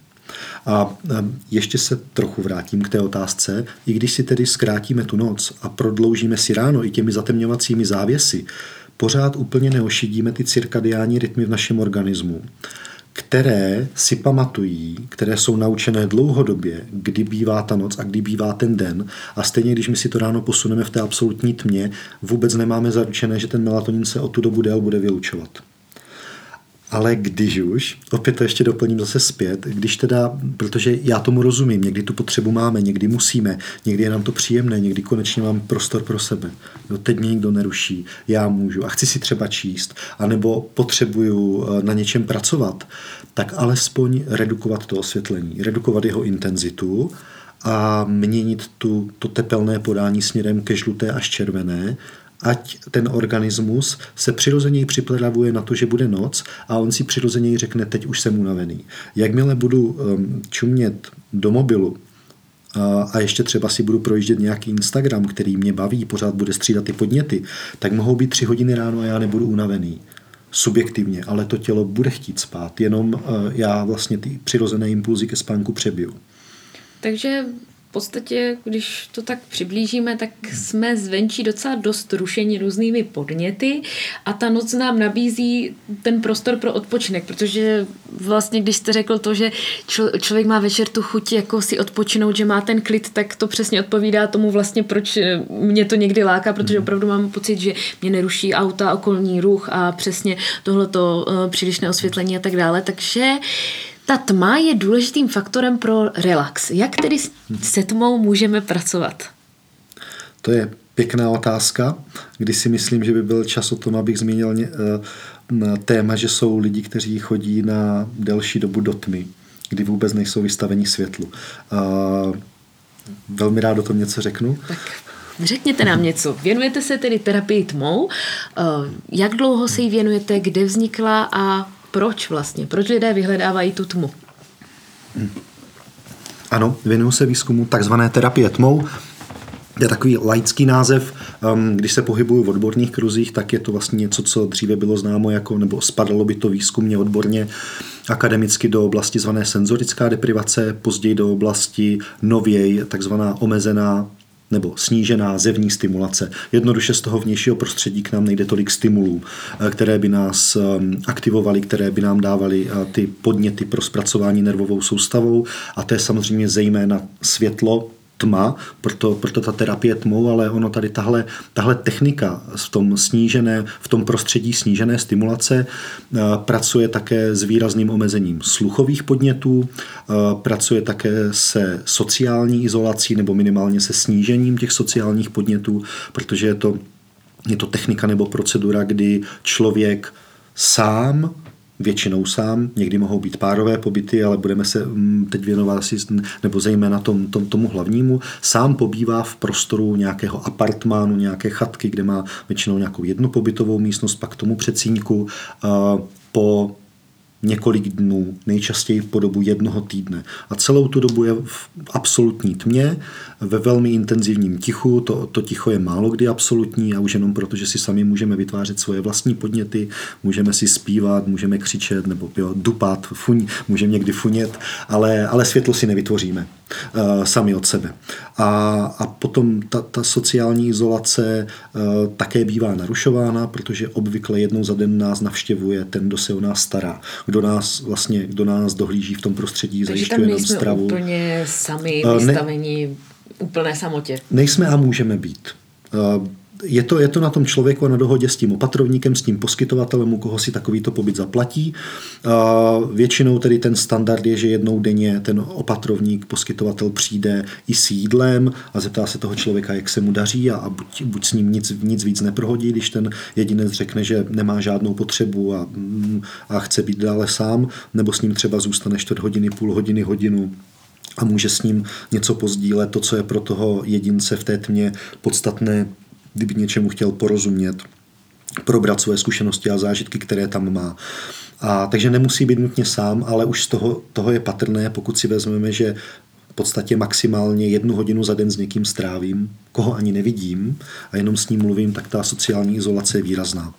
A ještě se trochu vrátím k té otázce. I když si tedy zkrátíme tu noc a prodloužíme si ráno i těmi zatemňovacími závěsy, pořád úplně neošidíme ty cirkadiální rytmy v našem organismu, které si pamatují, které jsou naučené dlouhodobě, kdy bývá ta noc a kdy bývá ten den. A stejně, když my si to ráno posuneme v té absolutní tmě, vůbec nemáme zaručené, že ten melatonin se o tu dobu dél bude vylučovat. Ale když už, opět to ještě doplním zase zpět, když teda, protože já tomu rozumím, někdy tu potřebu máme, někdy musíme, někdy je nám to příjemné, někdy konečně mám prostor pro sebe. No, teď mě nikdo neruší, já můžu a chci si třeba číst, anebo potřebuju na něčem pracovat, tak alespoň redukovat to osvětlení, redukovat jeho intenzitu a měnit tu, to tepelné podání směrem ke žluté až červené, ať ten organismus se přirozeněji připravuje na to, že bude noc a on si přirozeněji řekne, teď už jsem unavený. Jakmile budu um, čumět do mobilu a ještě třeba si budu projíždět nějaký Instagram, který mě baví, pořád bude střídat ty podněty, tak mohou být tři hodiny ráno a já nebudu unavený subjektivně, ale to tělo bude chtít spát, jenom já vlastně ty přirozené impulzy ke spánku přebiju. Takže podstatě, když to tak přiblížíme, tak jsme zvenčí docela dost rušení různými podněty a ta noc nám nabízí ten prostor pro odpočinek, protože vlastně, když jste řekl to, že člo, člověk má večer tu chuť jako si odpočinout, že má ten klid, tak to přesně odpovídá tomu vlastně, proč mě to někdy láká, protože opravdu mám pocit, že mě neruší auta, okolní ruch a přesně tohleto uh, přílišné osvětlení a tak dále, takže Ta tma je důležitým faktorem pro relax. Jak tedy se tmou můžeme pracovat? To je pěkná otázka, kdy si myslím, že by byl čas o tom, abych zmínil na téma, že jsou lidi, kteří chodí na delší dobu do tmy, kdy vůbec nejsou vystaveni světlu. A velmi rád o tom něco řeknu. Tak řekněte nám něco. Věnujete se tedy terapii tmou. Jak dlouho se jí věnujete, kde vznikla a proč vlastně? Proč lidé vyhledávají tu tmu? Ano, věnuju se výzkumu takzvané terapie tmou. Je takový laický název, když se pohybuju v odborných kruzích, tak je to vlastně něco, co dříve bylo známo jako, nebo spadalo by to výzkumně odborně akademicky do oblasti zvané senzorická deprivace, později do oblasti nověji takzvaná omezená nebo snížená zevní stimulace. Jednoduše z toho vnějšího prostředí k nám nejde tolik stimulů, eh, které by nás ehm, aktivovaly, které by nám dávaly eh, ty podněty pro zpracování nervovou soustavou a to je samozřejmě zejména světlo, tma, proto, proto ta terapie tmou, ale ono tady tahle, tahle technika v tom snížené, v tom prostředí snížené stimulace eh, pracuje také s výrazným omezením sluchových podnětů, eh, pracuje také se sociální izolací nebo minimálně se snížením těch sociálních podnětů, protože je to, je to technika nebo procedura, kdy člověk sám většinou sám, někdy mohou být párové pobyty, ale budeme se mm, teď věnovat asi, nebo zejména tom, tom, tomu hlavnímu, sám pobývá v prostoru nějakého apartmánu, nějaké chatky, kde má většinou nějakou jednu pobytovou místnost, pak tomu předsíňku. Po několik dnů, nejčastěji po dobu jednoho týdne. A celou tu dobu je v absolutní tmě, ve velmi intenzivním tichu. To, to ticho je málo kdy absolutní a už jenom proto, že si sami můžeme vytvářet svoje vlastní podněty, můžeme si zpívat, můžeme křičet nebo jo, dupat, fuň, můžeme někdy funět, ale, ale světlo si nevytvoříme sami od sebe. A, a potom ta, ta sociální izolace uh, také bývá narušována, protože obvykle jednou za den nás navštěvuje ten, kdo se o nás stará, kdo nás vlastně, kdo nás dohlíží v tom prostředí, Takže zajišťuje tam nám stravu. úplně sami Uh, ne- vystavení úplné samotě. Nejsme a můžeme být. Je to, je to na tom člověku a na dohodě s tím opatrovníkem, s tím poskytovatelem, u koho si takovýto pobyt zaplatí. Většinou tedy ten standard je, že jednou denně ten opatrovník, poskytovatel přijde i s jídlem a zeptá se toho člověka, jak se mu daří a, a buď, buď s ním nic, nic víc neprohodí, když ten jedinec řekne, že nemá žádnou potřebu a, mm, a chce být dále sám, nebo s ním třeba zůstane čtvrt hodiny, půl hodiny, hodinu a může s ním něco pozdílet, to, co je pro toho jedince v té tmě podstatné, kdyby něčemu chtěl porozumět, probrat své zkušenosti a zážitky, které tam má. A, takže nemusí být nutně sám, ale už z toho, toho je patrné, pokud si vezmeme, že v podstatě maximálně jednu hodinu za den s někým strávím, koho ani nevidím a jenom s ním mluvím, tak ta sociální izolace je výrazná.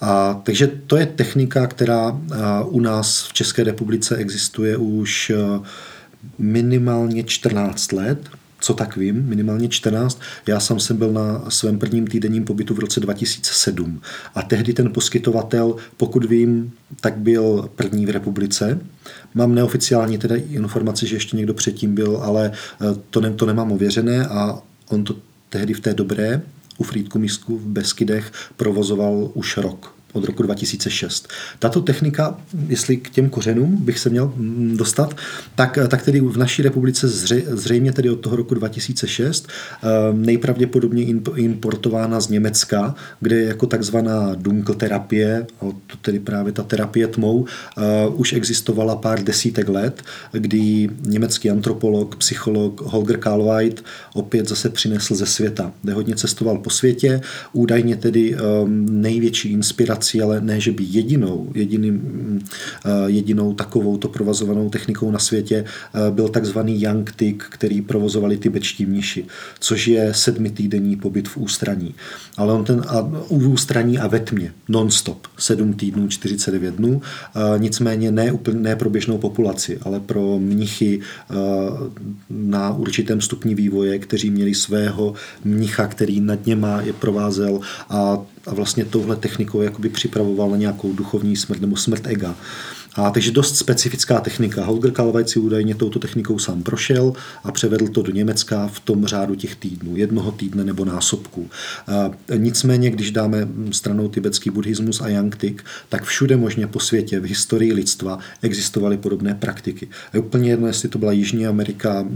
A, takže to je technika, která a, u nás v České republice existuje už a, minimálně 14 let, co tak vím, minimálně 14. Já sám jsem byl na svém prvním týdenním pobytu v roce 2007 a tehdy ten poskytovatel, pokud vím, tak byl první v republice. Mám neoficiální teda informaci, že ještě někdo předtím byl, ale eh, to, ne, to nemám ověřené a on to tehdy v té dobré u Frýdku Místku v Beskydech provozoval už rok od roku 2006. Tato technika, jestli k těm kořenům bych se měl mm, dostat, tak, tak tedy v naší republice zře, zřejmě tedy od toho roku 2006 ehm, nejpravděpodobně importována z Německa, kde je jako takzvaná dunkelterapie, tedy právě ta terapie tmou, eh, už existovala pár desítek let, kdy německý antropolog, psycholog Holger Karlweit opět zase přinesl ze světa, kde hodně cestoval po světě, údajně tedy ehm, největší inspirace prací, ale ne, že by jedinou, jediným, eh, jedinou takovou to provazovanou technikou na světě eh, byl takzvaný Yang Tik, který provozovali tibetští mniši, což je sedmitýdenní pobyt v ústraní. Ale on ten a, u ústraní a ve tmě, non-stop, sedm týdnů, 49 dnů, eh, nicméně ne, úplně, ne pro běžnou populaci, ale pro mnichy na určitém stupni vývoje, kteří měli svého mnicha, který nad něma je provázel a a vlastně touhle technikou jakoby připravoval na nějakou duchovní smrt nebo smrt ega. A takže dost specifická technika. Holger Kalvajt si údajně touto technikou sám prošel a převedl to do Německa v tom řádu těch týdnů, jednoho týdne nebo násobků. A nicméně, když dáme stranou tibetský buddhismus a yangtik, tak všude možně po světě v historii lidstva existovaly podobné praktiky. Je úplně jedno, jestli to byla Jižní Amerika,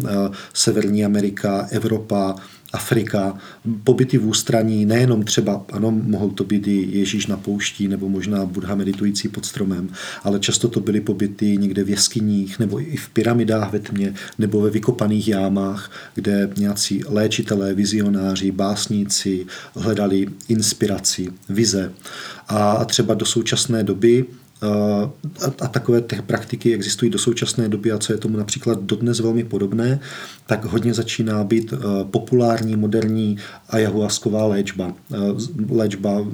Severní Amerika, Evropa, Afrika, pobyty v ústraní, nejenom třeba, ano, mohou to být i Ježíš na pouští nebo možná Buddha meditující pod stromem, ale často to byly pobyty někde v jeskyních nebo i v pyramidách ve tmě nebo ve vykopaných jámách, kde nějací léčitelé, vizionáři, básníci hledali inspiraci, vize. A třeba do současné doby a, takové těch praktiky existují do současné doby a co je tomu například dodnes velmi podobné, tak hodně začíná být e, populární moderní ayahuasková léčba. E, léčba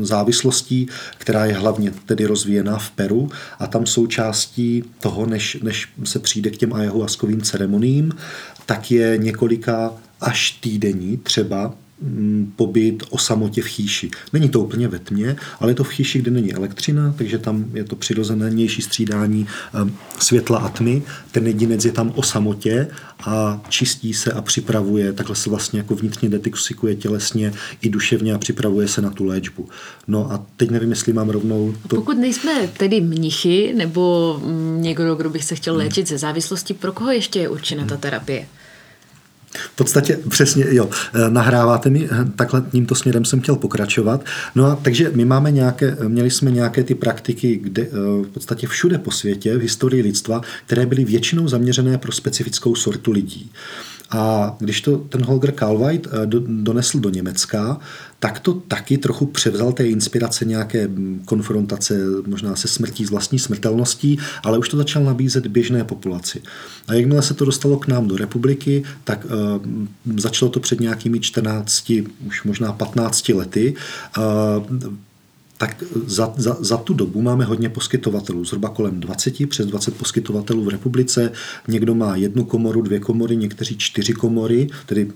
závislostí, která je hlavně tedy rozvíjená v Peru a tam součástí toho, než, než se přijde k těm ayahuaskovým ceremoniím, tak je několika až týdení třeba pobyt o samotě v chýši. Není to úplně ve tmě, ale je to v chýši, kde není elektřina, takže tam je to přirozenější střídání ehm, světla a tmy. Ten jedinec je tam o samotě a čistí se a připravuje, takhle se vlastně jako vnitřně detoxikuje tělesně i duševně a připravuje se na tu léčbu. No a teď nevím, jestli mám rovnou... To... Pokud nejsme tedy mnichy nebo mm, někdo, kdo by se chtěl hmm. léčit ze závislosti, pro koho ještě je určena ta terapie? V podstatě přesně, jo, eh, nahráváte mi, eh, takhle tímto směrem jsem chtěl pokračovat. No a takže my máme nějaké, měli jsme nějaké ty praktiky, kde eh, v podstatě všude po světě, v historii lidstva, které byly většinou zaměřené pro specifickou sortu lidí. A když to ten Holger Kalweit eh, donesl do Německa, tak to taky trochu převzal té inspirace nějaké mm, konfrontace možná se smrtí, s vlastní smrtelností, ale už to začal nabízet běžné populaci. A jakmile se to dostalo k nám do republiky, tak uh, začalo to před nějakými 14, už možná 15 lety. Uh, tak za, za, za tu dobu máme hodně poskytovatelů, zhruba kolem 20, přes 20 poskytovatelů v republice. Někdo má jednu komoru, dvě komory, někteří čtyři komory, tedy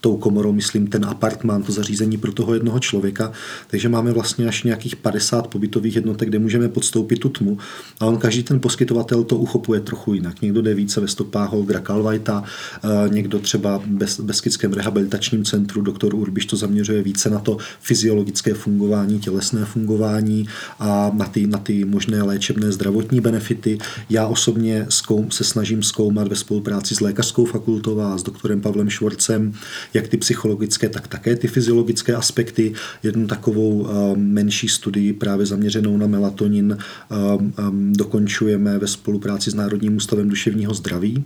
tou komorou myslím ten apartmán, to zařízení pro toho jednoho člověka. Takže máme vlastně až nějakých 50 pobytových jednotek, kde můžeme podstoupit tu tmu. A on každý ten poskytovatel to uchopuje trochu jinak. Někdo jde více ve stopách Holgra Kalvajta, eh, někdo třeba v Beskickém rehabilitačním centru, doktor Urbiš to zaměřuje více na to fyziologické fungování, tělesné fungování fungování a na ty, na ty možné léčebné zdravotní benefity. Já osobně zkoum, se snažím zkoumat ve spolupráci s lékařskou fakultou a s doktorem Pavlem Švorcem, jak ty psychologické, tak také ty fyziologické aspekty. Jednu takovou uh, menší studii právě zaměřenou na melatonin uh, um, dokončujeme ve spolupráci s Národním ústavem duševního zdraví.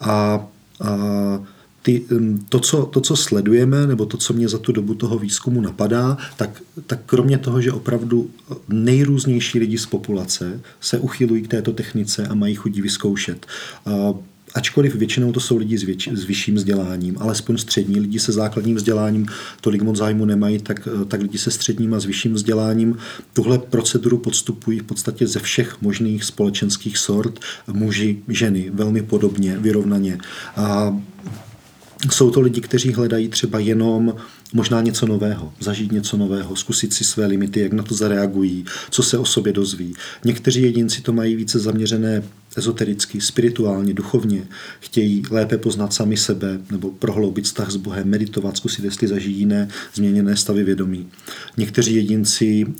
A uh, ty, to, co, to, co sledujeme, nebo to, co mě za tu dobu toho výzkumu napadá, tak, tak kromě toho, že opravdu nejrůznější lidi z populace se uchylují k této technice a mají chudí vyzkoušet. Ačkoliv většinou to jsou lidi s, věč, s vyšším vzděláním, alespoň střední lidi se základním vzděláním tolik moc zájmu nemají, tak, tak lidi se středním a s vyšším vzděláním tuhle proceduru podstupují v podstatě ze všech možných společenských sort, muži, ženy, velmi podobně, vyrovnaně. A jsou to lidi, kteří hledají třeba jenom možná něco nového, zažít něco nového, zkusit si své limity, jak na to zareagují, co se o sobě dozví. Někteří jedinci to mají více zaměřené ezotericky, spirituálně, duchovně, chtějí lépe poznat sami sebe nebo prohloubit vztah s Bohem, meditovat, zkusit, jestli zažijí jiné změněné stavy vědomí. Někteří jedinci uh,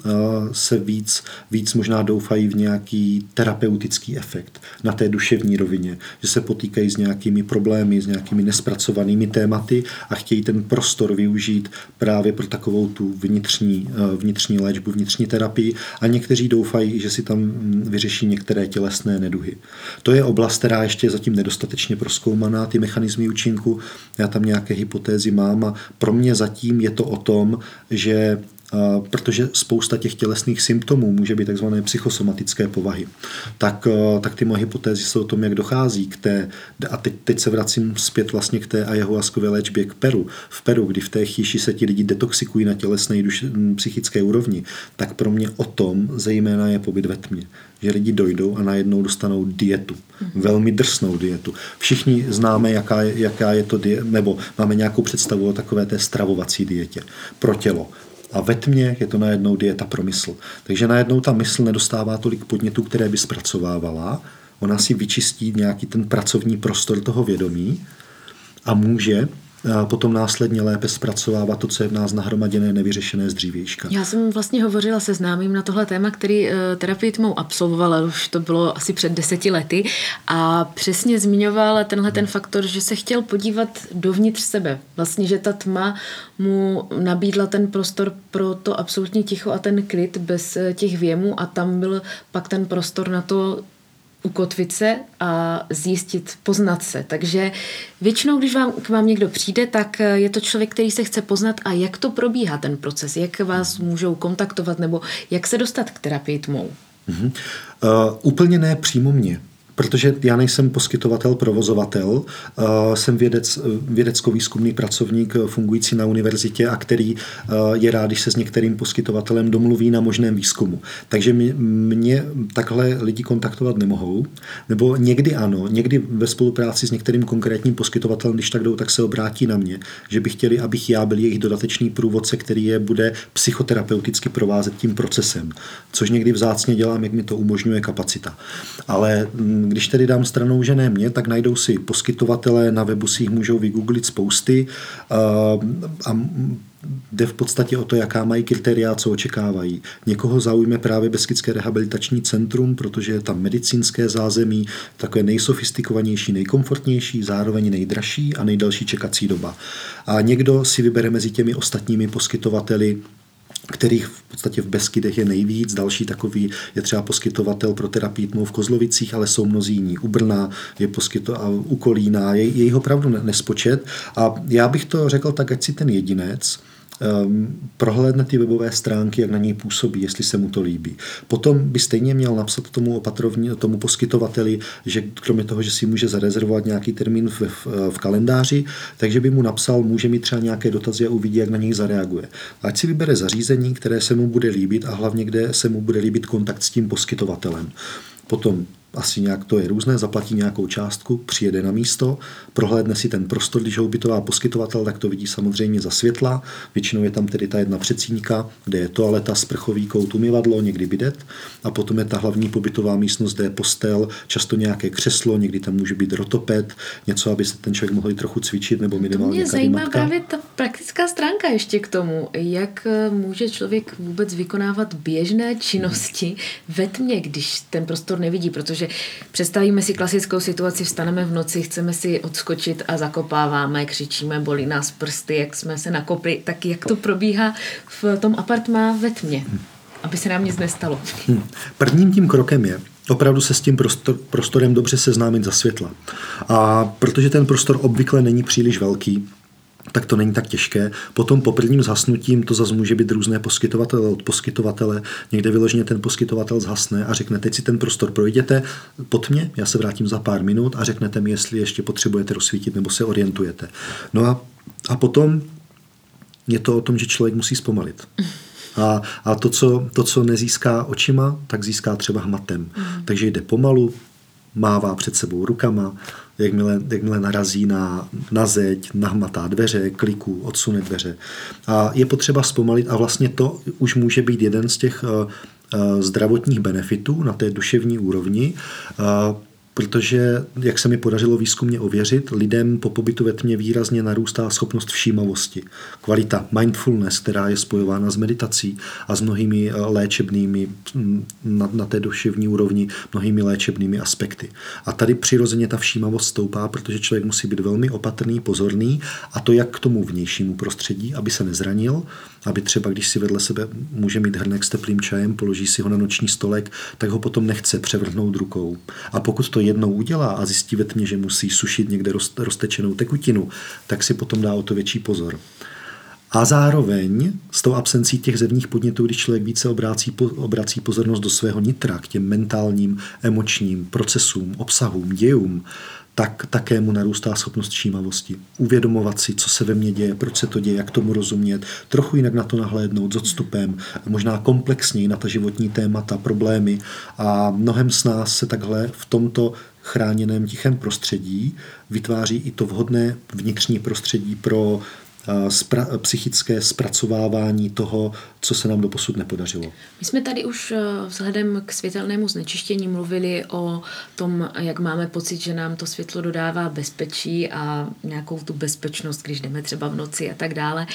se víc, víc možná doufají v nějaký terapeutický efekt na té duševní rovině, že se potýkají s nějakými problémy, s nějakými nespracovanými tématy a chtějí ten prostor využít právě pro takovou tu vnitřní, uh, vnitřní léčbu, vnitřní terapii a někteří doufají, že si tam mm, vyřeší některé tělesné neduhy. To je oblast, která ještě je zatím nedostatečně proskoumaná, ty mechanizmy účinku. Já tam nějaké hypotézy mám a pro mě zatím je to o tom, že protože spousta těch tělesných symptomů může být takzvané psychosomatické povahy. Tak, tak ty moje hypotézy jsou o tom, jak dochází k té, a teď, teď se vracím zpět vlastně k té ayahuaskové léčbě k Peru. V Peru, kdy v té chýši se ti lidi detoxikují na tělesné i psychické úrovni, tak pro mě o tom zejména je pobyt ve tmě že lidi dojdou a najednou dostanou dietu. Velmi drsnou dietu. Všichni známe, jaká je, jaká je to dieta, nebo máme nějakou představu o takové té stravovací dietě pro tělo A ve tmě je to najednou dieta pro mysl. Takže najednou ta mysl nedostává tolik podnětů, které by zpracovávala. Ona si vyčistí nějaký ten pracovní prostor toho vědomí a může potom následně lépe zpracovávat to, co je v nás nahromaděné, nevyřešené z dřívějška. Já jsem vlastně hovořila se známým na tohle téma, který eh, terapii tmou absolvoval, už to bylo asi před deseti lety a přesně zmiňoval tenhle ten faktor, že se chtěl podívat dovnitř sebe. Vlastně, že ta tma mu nabídla ten prostor pro to absolutní ticho a ten klid bez eh, těch věmů a tam byl pak ten prostor na to ukotvit se a zjistit, poznat se. Takže většinou, když vám, k vám někdo přijde, tak je to člověk, který se chce poznat a jak to probíhá ten proces, jak vás můžou kontaktovat nebo jak se dostat k terapii tmou. Uh-huh. Uh, úplně ne přímo mě. Protože já nejsem poskytovatel, provozovatel, jsem vědec, vědecko-výzkumný pracovník fungující na univerzitě a který je rád, když se s některým poskytovatelem domluví na možném výzkumu. Takže mě takhle lidi kontaktovat nemohou, nebo někdy ano, někdy ve spolupráci s některým konkrétním poskytovatelem, když tak jdou, tak se obrátí na mě, že by chtěli, abych já byl jejich dodatečný průvodce, který je bude psychoterapeuticky provázet tím procesem, což někdy vzácně dělám, jak mi to umožňuje kapacita. Ale když tedy dám stranou, že ne mě, tak najdou si poskytovatele, na webu si jich můžou vygooglit spousty a jde v podstatě o to, jaká mají kritéria, co očekávají. Někoho zaujme právě Beskické rehabilitační centrum, protože je tam medicínské zázemí, takové nejsofistikovanější, nejkomfortnější, zároveň nejdražší a nejdelší čekací doba. A někdo si vybere mezi těmi ostatními poskytovateli kterých v podstatě v Beskydech je nejvíc. Další takový je třeba poskytovatel pro terapii tmou v Kozlovicích, ale jsou mnozí jiní. U Brna je poskyto, a u Kolína, je, je jich opravdu nespočet. A já bych to řekl tak, ať si ten jedinec, um, prohlédne ty webové stránky, jak na něj působí, jestli se mu to líbí. Potom by stejně měl napsat tomu opatrovní, tomu poskytovateli, že kromě toho, že si může zarezervovat nějaký termín v, v, v kalendáři, takže by mu napsal, může mít třeba nějaké dotazy a uvidí, jak na něj zareaguje. Ať si vybere zařízení, které se mu bude líbit a hlavně, kde se mu bude líbit kontakt s tím poskytovatelem. Potom asi nějak to je různé, zaplatí nějakou částku, přijede na místo, prohlédne si ten prostor, když ho ubytová poskytovatel, tak to vidí samozřejmě za světla. Většinou je tam tedy ta jedna přecínka, kde je toaleta, sprchový kout, umyvadlo, někdy bidet. A potom je ta hlavní pobytová místnost, kde je postel, často nějaké křeslo, někdy tam může být rotoped, něco, aby se ten člověk mohl trochu cvičit nebo minimálně to mě zajímá matka. právě ta praktická stránka ještě k tomu, jak eh, může člověk vůbec vykonávat běžné činnosti ve tmě, když ten prostor nevidí, protože takže představíme si klasickou situaci, vstaneme v noci, chceme si odskočit a zakopáváme, křičíme, bolí nás prsty, jak jsme se nakopli, tak jak to probíhá v tom apartmá ve tmě, aby se nám nic nestalo. Hmm. Prvním tím krokem je, opravdu se s tím prostor, prostorem dobře seznámit za světla. A protože ten prostor obvykle není příliš velký, tak to není tak těžké. Potom po prvním zhasnutím to zase může být různé poskytovatele od poskytovatele. Někde vyloženě ten poskytovatel zhasne a řekne, teď si ten prostor projděte pod mě, já se vrátím za pár minut a řeknete mi, jestli ještě potřebujete rozsvítit nebo se orientujete. No a, a potom je to o tom, že člověk musí zpomalit. A, a to, co, to, co nezíská očima, tak získá třeba hmatem. Mm. Takže jde pomalu, mává před sebou rukama, jakmile, jakmile narazí na, na zeď, nahmatá dveře, kliků, odsune dveře. A je potřeba zpomalit a vlastně to už může být jeden z těch uh, zdravotních benefitů na té duševní úrovni, uh, protože, jak se mi podařilo výzkumně ověřit, lidem po pobytu ve tmě výrazně narůstá schopnost všímavosti. Kvalita mindfulness, která je spojována s meditací a s mnohými eh, léčebnými, mm, na, na té duševní úrovni, mnohými léčebnými aspekty. A tady přirozeně ta všímavost stoupá, protože člověk musí být velmi opatrný, pozorný a to jak k tomu vnějšímu prostředí, aby se nezranil, aby třeba, když si vedle sebe může mít hrnek s teplým čajem, položí si ho na noční stolek, tak ho potom nechce převrhnout rukou. A pokud to jednou udělá a zjistí ve tmě, že musí sušit někde roztečenou tekutinu, tak si potom dá o to větší pozor. A zároveň s tou absencí těch zevních podnětů, když člověk více obrací, obrací pozornost do svého nitra, k těm mentálním, emočním procesům, obsahům, dějům, tak také mu narůstá schopnost všímavosti. Uvědomovat si, co se ve mně děje, proč se to děje, jak tomu rozumět, trochu jinak na to nahlédnout s odstupem, možná komplexněji na ta životní témata, problémy a mnohem s nás se takhle v tomto chráněném tichém prostředí vytváří i to vhodné vnitřní prostředí pro spra- psychické zpracovávání toho, co se nám do posud nepodařilo. My jsme tady už eh, vzhledem k světelnému znečištění mluvili o tom, jak máme pocit, že nám to světlo dodává bezpečí a nějakou tu bezpečnost, když jdeme třeba v noci a tak dále.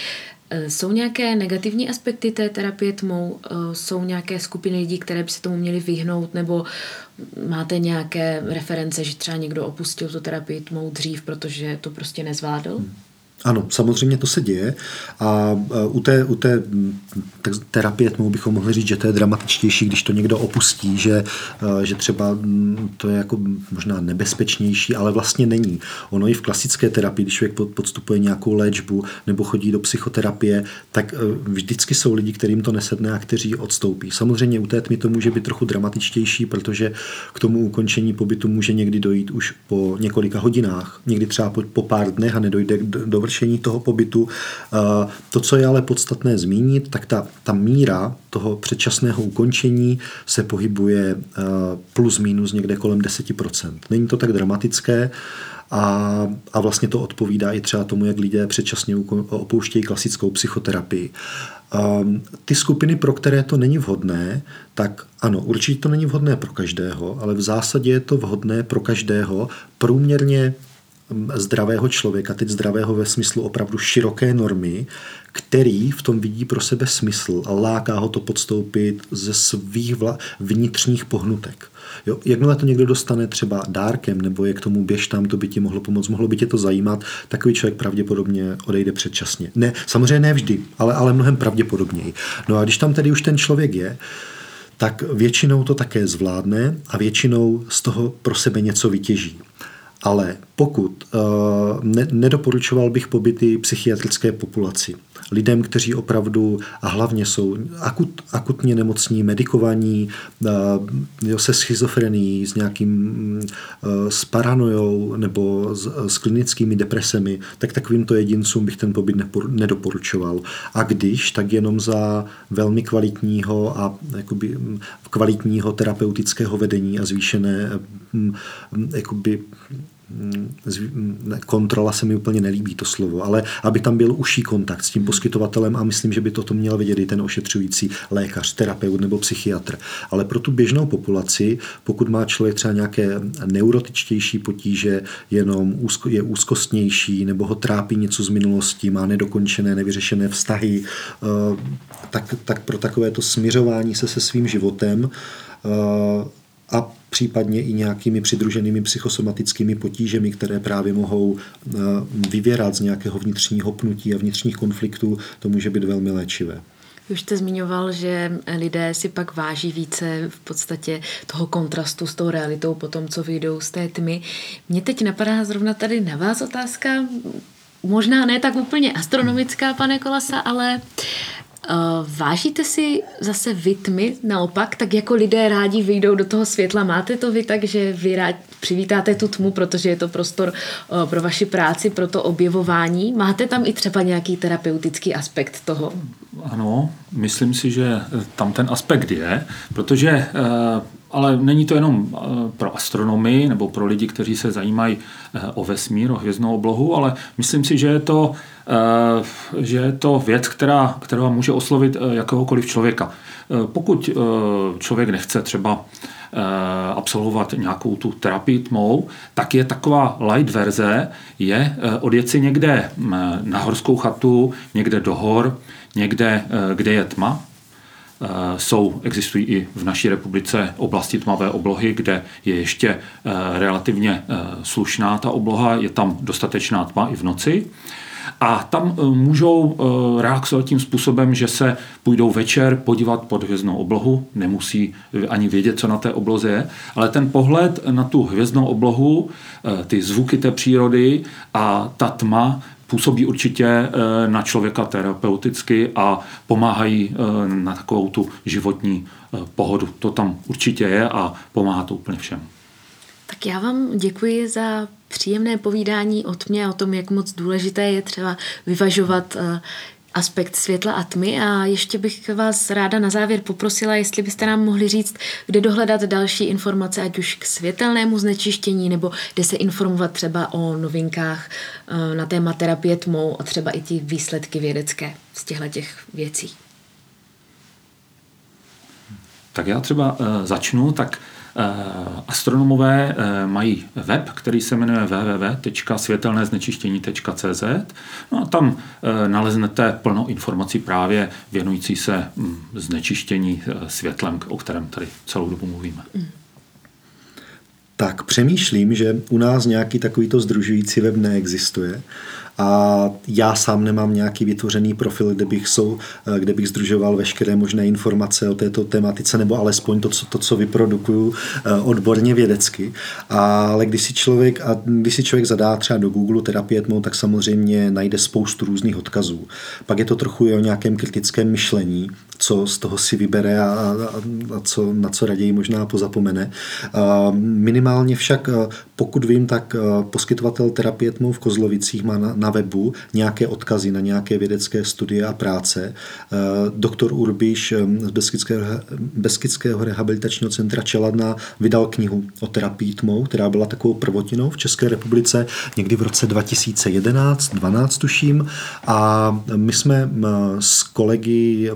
Eh, jsou nějaké negativní aspekty té terapie tmou? Eh, jsou nějaké skupiny lidí, které by se tomu měly vyhnout? Nebo máte nějaké reference, že třeba někdo opustil tu terapii tmou dřív, protože to prostě nezvládl? Hmm. Ano, samozřejmě to se děje a u té, u té terapie tmou bychom mohli říct, že to je dramatičtější, když to někdo opustí, že, že třeba to je jako možná nebezpečnější, ale vlastně není. Ono i v klasické terapii, když člověk podstupuje nějakou léčbu nebo chodí do psychoterapie, tak e, vždycky jsou lidi, kterým to nesedne a kteří odstoupí. Samozřejmě u té tmy to může být trochu dramatičtější, protože k tomu ukončení pobytu může někdy dojít už po několika hodinách, někdy třeba po, po pár dnech a nedojde do završení toho pobytu. Eh, to, co je ale podstatné zmínit, tak ta, ta míra toho předčasného ukončení se pohybuje eh, plus minus někde kolem 10%. Není to tak dramatické, a, a vlastně to odpovídá i třeba tomu, jak lidé předčasně opouštějí klasickou psychoterapii. Um, ty skupiny, pro které to není vhodné, tak ano, určitě to není vhodné pro každého, ale v zásadě je to vhodné pro každého průměrně zdravého člověka, teď zdravého ve smyslu opravdu široké normy, který v tom vidí pro sebe smysl a láká ho to podstoupit ze svých vla- vnitřních pohnutek. Jo, jakmile to někdo dostane třeba dárkem, nebo je k tomu běž tam, to by ti mohlo pomoct, mohlo by tě to zajímat, takový člověk pravděpodobně odejde předčasně. Ne, samozřejmě ne vždy, ale, ale mnohem pravděpodobněji. No a když tam tedy už ten člověk je, tak většinou to také zvládne a většinou z toho pro sebe něco vytěží. Ale pokud ne, nedoporučoval bych pobyty psychiatrické populaci, lidem, kteří opravdu a hlavně jsou akut, akutně nemocní, medikovaní, uh, se schizofrenií, s nějakým uh, s paranojou nebo s, s klinickými depresemi, tak takovýmto jedincům bych ten pobyt nedoporučoval. A když, tak jenom za velmi kvalitního a jakoby, kvalitního terapeutického vedení a zvýšené jakoby, kontrola se mi úplně nelíbí to slovo, ale aby tam byl užší kontakt s tím poskytovatelem a myslím, že by toto měl vědět i ten ošetřující lékař, terapeut nebo psychiatr. Ale pro tu běžnou populaci, pokud má člověk třeba nějaké neurotičtější potíže, jenom je úzkostnější nebo ho trápí něco z minulosti, má nedokončené, nevyřešené vztahy, eh, tak, tak pro takovéto směřování se se svým životem eh, a případně i nějakými přidruženými psychosomatickými potížemi, které právě mohou eh, vyvěrat z nějakého vnitřního pnutí a vnitřních konfliktů, to může být velmi léčivé. Už jste zmiňoval, že lidé si pak váží více v podstatě toho kontrastu s tou realitou po tom, co vyjdou z té tmy. Mně teď napadá zrovna tady na vás otázka, možná ne tak úplně astronomická, pane Kolasa, ale vážíte si zase vy tmy naopak, tak jako lidé rádi vyjdou do toho světla, máte to vy tak, že vy rád přivítáte tu tmu, protože je to prostor uh, pro vaši práci, pro to objevování. Máte tam i třeba nějaký terapeutický aspekt toho? Ano, myslím si, že tam ten aspekt je, protože uh, ale není to jenom pro astronomii nebo pro lidi, kteří se zajímají o vesmír, o hvězdnou oblohu, ale myslím si, že je to Eh, že je to věc, která, která může oslovit eh, jakéhokoliv člověka. Eh, pokud člověk nechce třeba absolvovat nějakou tu terapii tmou, tak je taková light verze, je odjet si někde mm, na horskou chatu, někde do hor, někde, kde je tma, jsou, existují i v naší republice oblasti tmavé oblohy, kde je ještě relativně slušná ta obloha, je tam dostatečná tma i v noci. A tam můžou reagovat tím způsobem, že se půjdou večer podívat pod hvězdnou oblohu, nemusí ani vědět, co na té obloze je, ale ten pohled na tu hvězdnou oblohu, ty zvuky té přírody a ta tma působí určitě na člověka terapeuticky a pomáhají na takovou tu životní pohodu. To tam určitě je a pomáhá to úplně všem. Tak já vám děkuji za příjemné povídání o tmě, o tom, jak moc důležité je třeba vyvažovat, eh, aspekt světla a tmy a ještě bych vás ráda na závěr poprosila, jestli byste nám mohli říct, kde dohledat další informace, ať už k světelnému znečištění, nebo kde se informovat třeba o novinkách eh, na téma terapie tmou a třeba i ty výsledky vědecké z těchto těch věcí. Tak já třeba uh, začnu, tak astronomové uh, mají web, který se jmenuje www.světelnéznečištění.cz no a tam uh, naleznete plno informací právě věnující se um, znečištění světlem, o kterém tady celou dobu mluvíme. Mm. Tak přemýšlím, že u nás nějaký takovýto združující web neexistuje a já sám nemám nějaký vytvořený profil, kde bych, sou, eh, kde bych združoval veškeré možné informace o této tematice, nebo alespoň to, co, to, co vyprodukuju eh, odborně vědecky. Ale když si člověk, a když si člověk zadá třeba do Google terapie tmou, tak samozřejmě najde spoustu různých odkazů. Pak je to trochu o nějakém kritickém myšlení, co z toho si vybere a, a, a co, na co raději možná pozapomene. Minimálně však, pokud vím, tak poskytovatel terapie tmou v Kozlovicích má na, na webu nějaké odkazy na nějaké vědecké studie a práce. Doktor Urbiš z Beskidského, Beskidského rehabilitačního centra Čeladna vydal knihu o terapii tmou, která byla takovou prvotinou v České republice někdy v roce 2011, 12 tuším. A my jsme s kolegy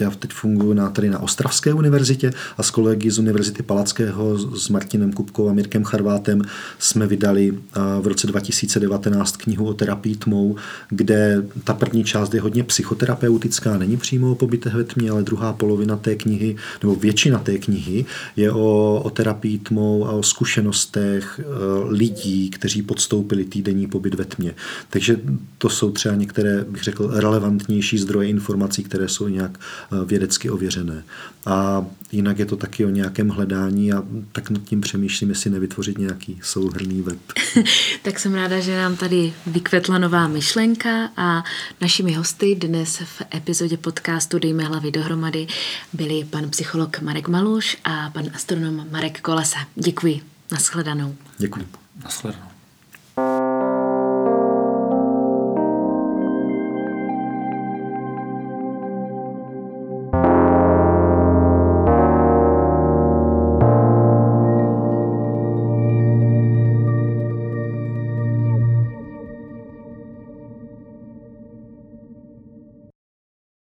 já teď funguji na, tady na Ostravské univerzitě a s kolegy z Univerzity Palackého s Martinem Kupkou a Mirkem Charvátem jsme vydali v roce 2019 knihu o terapii tmou, kde ta první část je hodně psychoterapeutická, není přímo o pobytech ve tmě, ale druhá polovina té knihy, nebo většina té knihy je o, o terapii tmou a o zkušenostech e, lidí, kteří podstoupili týdenní pobyt ve tmě. Takže to jsou třeba některé, bych řekl, relevantnější zdroje informací, které jsou nějak Eh, vědecky ověřené. A jinak je to taky o nějakém hledání a tak nad tím přemýšlím, jestli nevytvořit nějaký souhrný web. (laughs) tak jsem ráda, že nám tady vykvetla nová myšlenka a našimi hosty dnes v epizodě podcastu Dejme hlavy dohromady byli pan psycholog Marek Maluš a pan astronom Marek Kolesa. Děkuji. Naschledanou. Děkuji. Naschledanou.